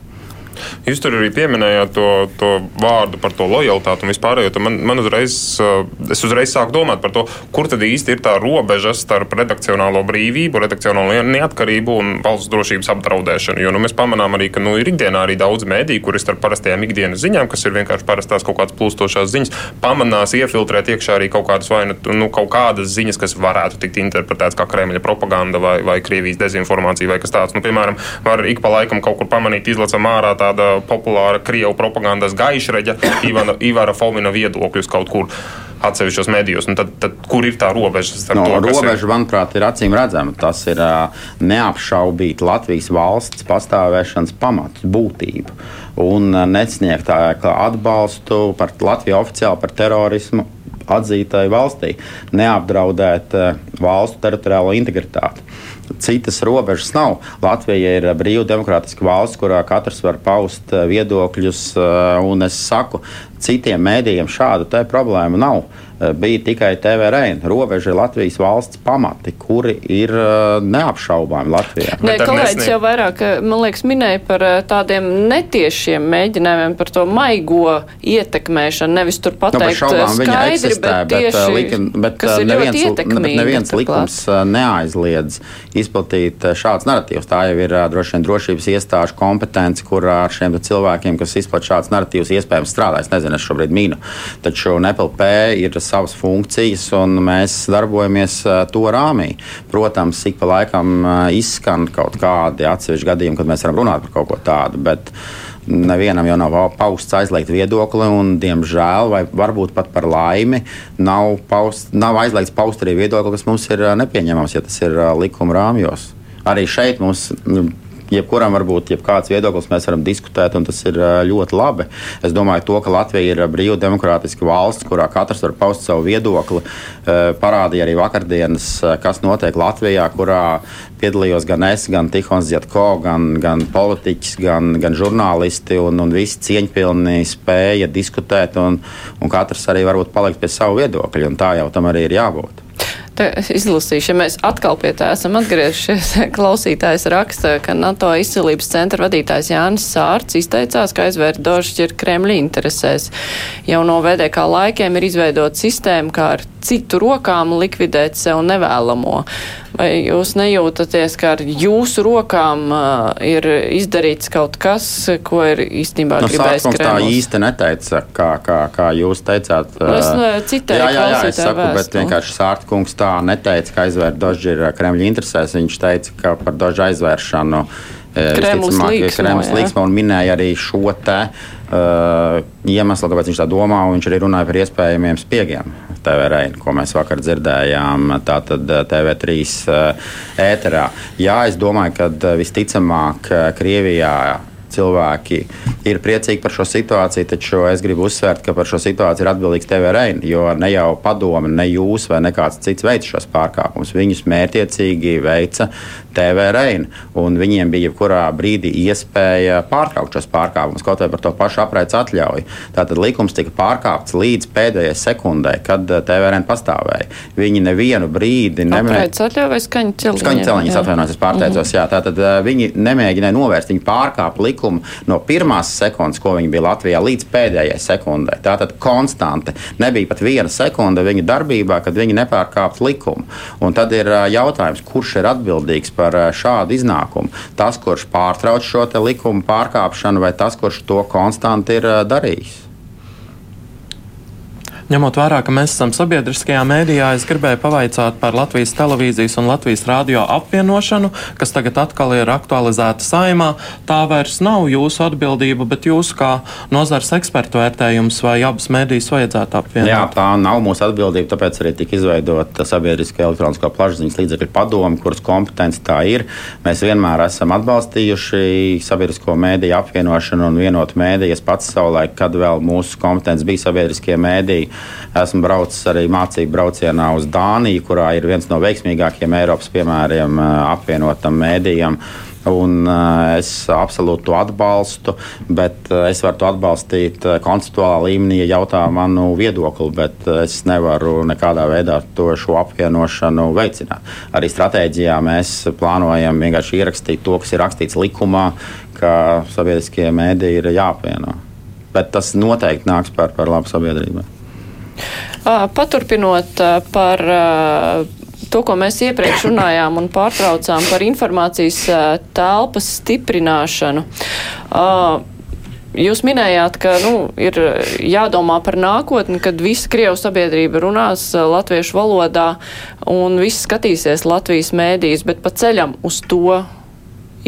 Jūs tur arī pieminējāt to, to vārdu par to lojalitāti un vispārējo. Man, man uzreiz, eh, es uzreiz sāku domāt par to, kur tad īsti ir tā robeža starp redakcionālo brīvību, redakcionālo neatkarību un valsts drošības apdraudēšanu. Jo nu, mēs pamanām arī, ka nu, ir ikdienā arī daudz mēdīju, kuri starp parastajām ikdienas ziņām, kas ir vienkārši parastās kaut kādas plūstošās ziņas, pamanās iefiltrēt iekšā arī kaut kādas vai nu, nu kaut kādas ziņas, kas varētu tikt interpretētas kā Kremļa propaganda vai, vai Krievijas dezinformācija vai kas tāds. Nu, piemēram, var ik pa laikam kaut kur pamanīt izlasām ārā tāda populāra Krievu propagandas gaišreģa Ivana, Ivara Fomina viedokļus kaut kur atsevišķos medijos. Tad, tad kur ir tā robeža? No, to, robeža, ir... manuprāt, ir acīm redzama. Tas ir neapšaubīt Latvijas valsts pastāvēšanas pamats, būtību. Un nesniegt atbalstu par Latviju oficiāli par terorismu atzītai valstī, neapdraudēt uh, valstu teritoriālo integritāti citas robežas nav. Latvija ir brīva demokrātiska valsts, kurā katrs var paust viedokļus, un es saku, citiem mēdījiem šādu problēmu nav. Eh, bija tikai TVRN. Robeža ir Latvijas valsts pamati, kuri ir uh, neapšaubāmi Latvijā. Nē, kolēģis jau vairāk, eh, man liekas, minēja par tādiem netiešiem mēģinājumiem, par to maigo ietekmēšanu. Nevis tur nu, pateikt no, skaidri, eksistē, bet tieši, bet, likin, bet, kas ir neviens, ļoti ietekmīgi. Bet neviens likums neaizliedz izplatīt šāds narratīvs. Tā jau ir droši vien drošības iestāžu kompetence, kur ar šiem cilvēkiem, kas izplat šāds narratīvs, iespējams strādā. Es nezinu, es šobrīd mīnu. Taču NPLP ir savas funkcijas, un mēs darbojamies to rāmī. Protams, ik pa laikam izskan kaut kādi atsevišķi gadījumi, kad mēs varam runāt par kaut ko tādu. Bet, Nevienam jau nav pausts aizliegt viedokli, un, diemžēl, vai varbūt pat par laimi, nav, paust, nav aizliegts paust arī viedokli, kas mums ir nepieņemams, ja tas ir likuma rāmjos. Arī šeit mums jebkuram var būt jebkāds viedoklis, mēs varam diskutēt, un tas ir ļoti labi. Es domāju, to, ka Latvija ir brīva demokrātiska valsts, kurā katrs var paust savu viedokli, parādīja arī vakardienas, kas notiek Latvijā, kurā piedalījos gan es, gan Tihons Zietko, gan, gan politiķis, gan, gan žurnālisti, un, un visi cieņpilni spēja diskutēt, un, un katrs arī varbūt palikt pie savu viedokļa, un tā jau tam arī ir jābūt. Te izlasīšu, ja mēs atkal pie tā esam atgriežies. Klausītājs raksta, ka NATO izcilības centra vadītājs Jānis Sārts izteicās, ka aizvērt došķi ir Kremļa interesēs. Jau no VDK laikiem ir izveidota sistēma, kā ar citu rokām likvidēt sev nevēlamo. Vai jūs nejūtaties, ka ar jūsu rokām uh, ir izdarīts kaut kas, ko ir īstenībā no, gribējis Kremls? Tā īsti neteica, kā, kā, kā jūs teicāt. Nu, es uh, citēju, jā, jā, jā, es saku, vēstu. bet vienkārši Sārtkungs tā neteica, ka aizvērt doži ir Kremļa interesēs. Viņš teica, ka par dožu aizvēršanu Kremlis līksma un minēja arī šo te uh, iemeslu, kāpēc viņš tā domā, un viņš arī runāja par iespējamiem spiegiem TVR, ko mēs vakar dzirdējām, tātad TV3 uh, ēterā. Jā, es domāju, ka visticamāk Krievijā cilvēki ir priecīgi par šo situāciju, taču es gribu uzsvērt, ka par šo situāciju ir atbildīgs TVRN, jo ne jau padome, ne jūs vai nekāds cits veids šos pārkāpumus. Viņus mērķiecīgi veica TVRN, un viņiem bija jebkurā brīdī iespēja pārtraukt šos pārkāpumus, kaut vai par to pašu apraides atļauju. Tātad likums tika pārkāpts līdz pēdējai sekundē, kad eh, TVRN pastāvēja. Viņi nevienu brīdi nemēģināja. Skaņu celiņas atvainojos, es pārteicos, -hmm. jā. Tātad eh, viņi nemēģināja novērst, viņi pārkāpa likumu no pirmās sekundes, ko viņi bija Latvijā, līdz pēdējai sekundē. Tātad konstante. Nebija pat viena sekunde viņa darbībā, kad viņi nepārkāptu likumu. Un tad ir jautājums, kurš ir atbildīgs par šādu iznākumu. Tas, kurš pārtrauc šo likumu pārkāpšanu, vai tas, kurš to konstanti ir darījis. Ņemot vērā, ka mēs esam sabiedriskajā mēdījā, es gribēju pavaicāt par Latvijas televīzijas un Latvijas radio apvienošanu, kas tagad atkal ir aktualizēta saimā. Tā vairs nav jūsu atbildība, bet jūsu kā nozars ekspertu vērtējums, vai abas mēdīs vajadzētu apvienot? Jā, tā nav mūsu atbildība, tāpēc arī tika izveidota sabiedriskā elektroniskā plašsaziņas līdzekļu padome, kuras kompetence tā ir. Mēs vienmēr esam atbalstījuši sabiedrisko mēdīju apvienošanu un vienotu mēdīju. Es pats savulaik, kad vēl mūsu kompetence bija sabiedriskie mēdīji, Esmu braucis arī mācību braucienā uz Dāniju, kurā ir viens no veiksmīgākiem Eiropas piemēriem eh, apvienotam mēdījam. Un, uh, es absolūti to atbalstu, bet uh, es varu to atbalstīt uh, konceptuālā līmenī, ja jautā manu viedokli, bet uh, es nevaru nekādā veidā to šo apvienošanu veicināt. Arī stratēģijā mēs plānojam vienkārši ierakstīt to, kas ir rakstīts likumā, ka sabiedriskie mēdī ir jāapvieno. Bet tas noteikti nāks par, par labu sabiedrībai. Paturpinot par to, ko mēs iepriekš runājām un pārtraucām par informācijas telpas stiprināšanu. Jūs minējāt, ka nu, ir jādomā par nākotni, kad visa Krievu sabiedrība runās latviešu valodā un viss skatīsies Latvijas mēdīs, bet pa ceļam uz to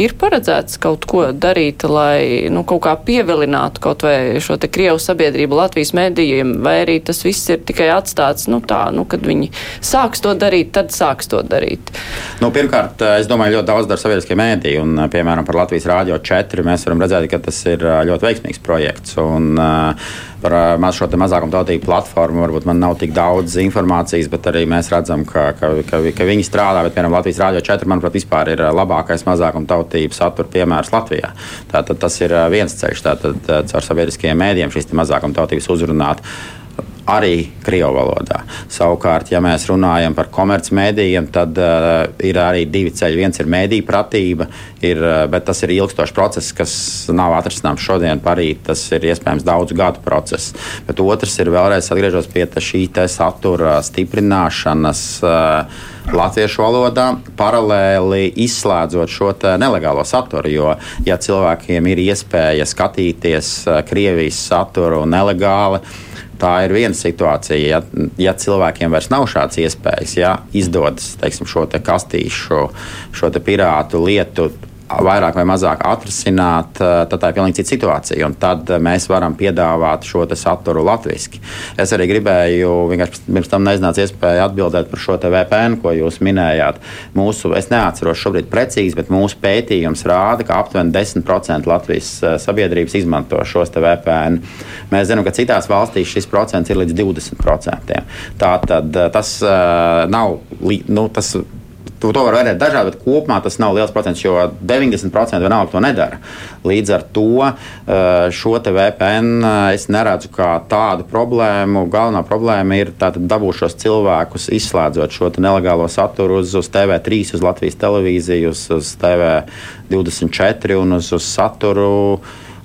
ir paredzēts kaut ko darīt, lai nu, kaut kā pievilinātu kaut vai šo te Krievu sabiedrību Latvijas mēdījiem, vai arī tas viss ir tikai atstāts, nu tā, nu, kad viņi sāks to darīt, tad sāks to darīt? Nu, pirmkārt, es domāju, ļoti daudz dara sabiedriskie mēdīji, un, piemēram, par Latvijas Rādio 4 mēs varam redzēt, ka tas ir ļoti veiksmīgs projekts. Un, par maz šo mazākumu tautību platformu varbūt man nav tik daudz informācijas, bet arī mēs redzam, ka, ka, ka, ka viņi strādā. Bet, piemēram, Latvijas Rādio 4, manuprāt, vispār ir labākais mazākuma tautību satura piemērs Latvijā. Tātad tas ir viens ceļš, tātad caur sabiedriskajiem mēdiem šīs mazākuma tautības uzrunāt arī Krievijas valodā. Savukārt, ja mēs runājam par komercmedijiem, tad uh, ir arī divi ceļi. Viens ir mēdīņu pratība, ir, uh, bet tas ir ilgstošs process, kas nav atrisināms šodien, parīt. Tas ir iespējams daudzu gadu process. Bet otrs ir vēlreiz atgriežoties pie šī satura stiprināšanas. Uh, Latviešu valodā paralēli izslēdzot šo nelegālo saturu. Jo, ja cilvēkiem ir iespēja skatīties Krievijas saturu nelegāli, Tā ir viena situācija. Ja, ja cilvēkiem vairs nav šādas iespējas, ja izdodas teiksim, šo te kastīšu, šo te pirātu lietu vairāk vai mazāk atrisināt, eh, tad tā ir pilnīgi cita situācija. Tad mēs varam piedāvāt šo saturu latviešu. Es arī gribēju, vienkārši pirms tam neiznāca iespēja atbildēt par šo VPN, ko jūs minējāt. Mūsu, es neatceros šobrīd precīzi, bet mūsu pētījums rāda, ka aptuveni 10% Latvijas eh, sabiedrības izmanto šos VPN. Mēs zinām, ka citās valstīs šis procents ir līdz 20%. Tā tad eh, tas nav. Nu, tas To, to var vērtēt dažādi, bet kopumā tas nav liels procents, jo 90% vienalga to nedara. Līdz ar to eh, šo VPN eh, es neredzu kā tādu problēmu. Galvenā problēma ir dabūt šos cilvēkus, izslēdzot šo nelegālo saturu uz, uz TV3, uz Latvijas televīziju, uz, uz TV24 un uz, uz saturu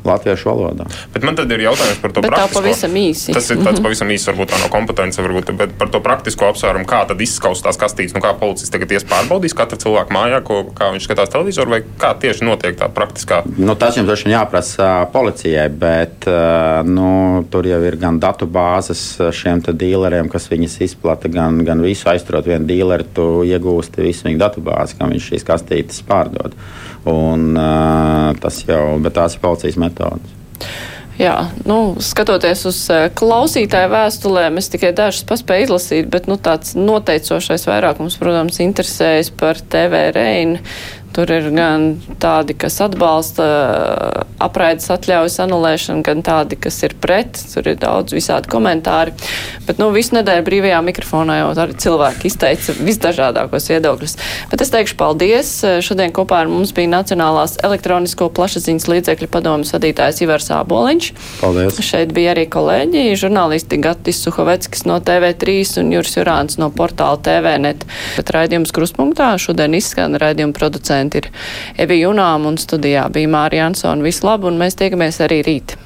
latviešu valodā. Bet man tad ir jautājums par to bet praktisko. Pavisam īsi. Tas ir tāds mhm. pavisam īsi, varbūt tā no kompetence, varbūt, bet par to praktisko apsvērumu, kā tad izskaust tās kastītes, nu kā policists tagad ies pārbaudīs katru cilvēku mājā, ko, kā viņš skatās televizoru, vai kā tieši notiek tā praktiskā? Nu, tas jums droši vien jāprasa policijai, bet nu, tur jau ir gan datu bāzes šiem dīleriem, kas viņas izplata, gan, gan visu aizturot vienu dīleri, tu iegūsti visu viņu datu bāzi, kam viņš šīs kastītes pārdod. Un, uh, tas jau, bet tās ir policijas metodas. Jā, nu, skatoties uz klausītāju vēstulēm, es tikai dažas paspēju izlasīt, bet nu, tāds noteicošais vairākums, protams, interesējas par TV Reinu Tur ir gan tādi, kas atbalsta apraides atļaujas anulēšanu, gan tādi, kas ir pret. Tur ir daudz visādi komentāri. Bet, nu, visu nedēļu brīvajā mikrofonā jau arī cilvēki izteica visdažādākos viedokļus. Bet es teikšu paldies. Šodien kopā ar mums bija Nacionālās elektronisko plašsaziņas līdzekļu padomas vadītājs Ivars Āboliņš. Paldies. Šeit bija arī kolēģi, žurnālisti Gatis Suhoveckis no TV3 un Juris Jurāns no portāla TVNet. Bet raidījums kruspunktā šodien izskan raidījuma producents producenti ir Evi Junām un studijā bija Mārija Ansona. Visu labu un mēs tiekamies arī rīt.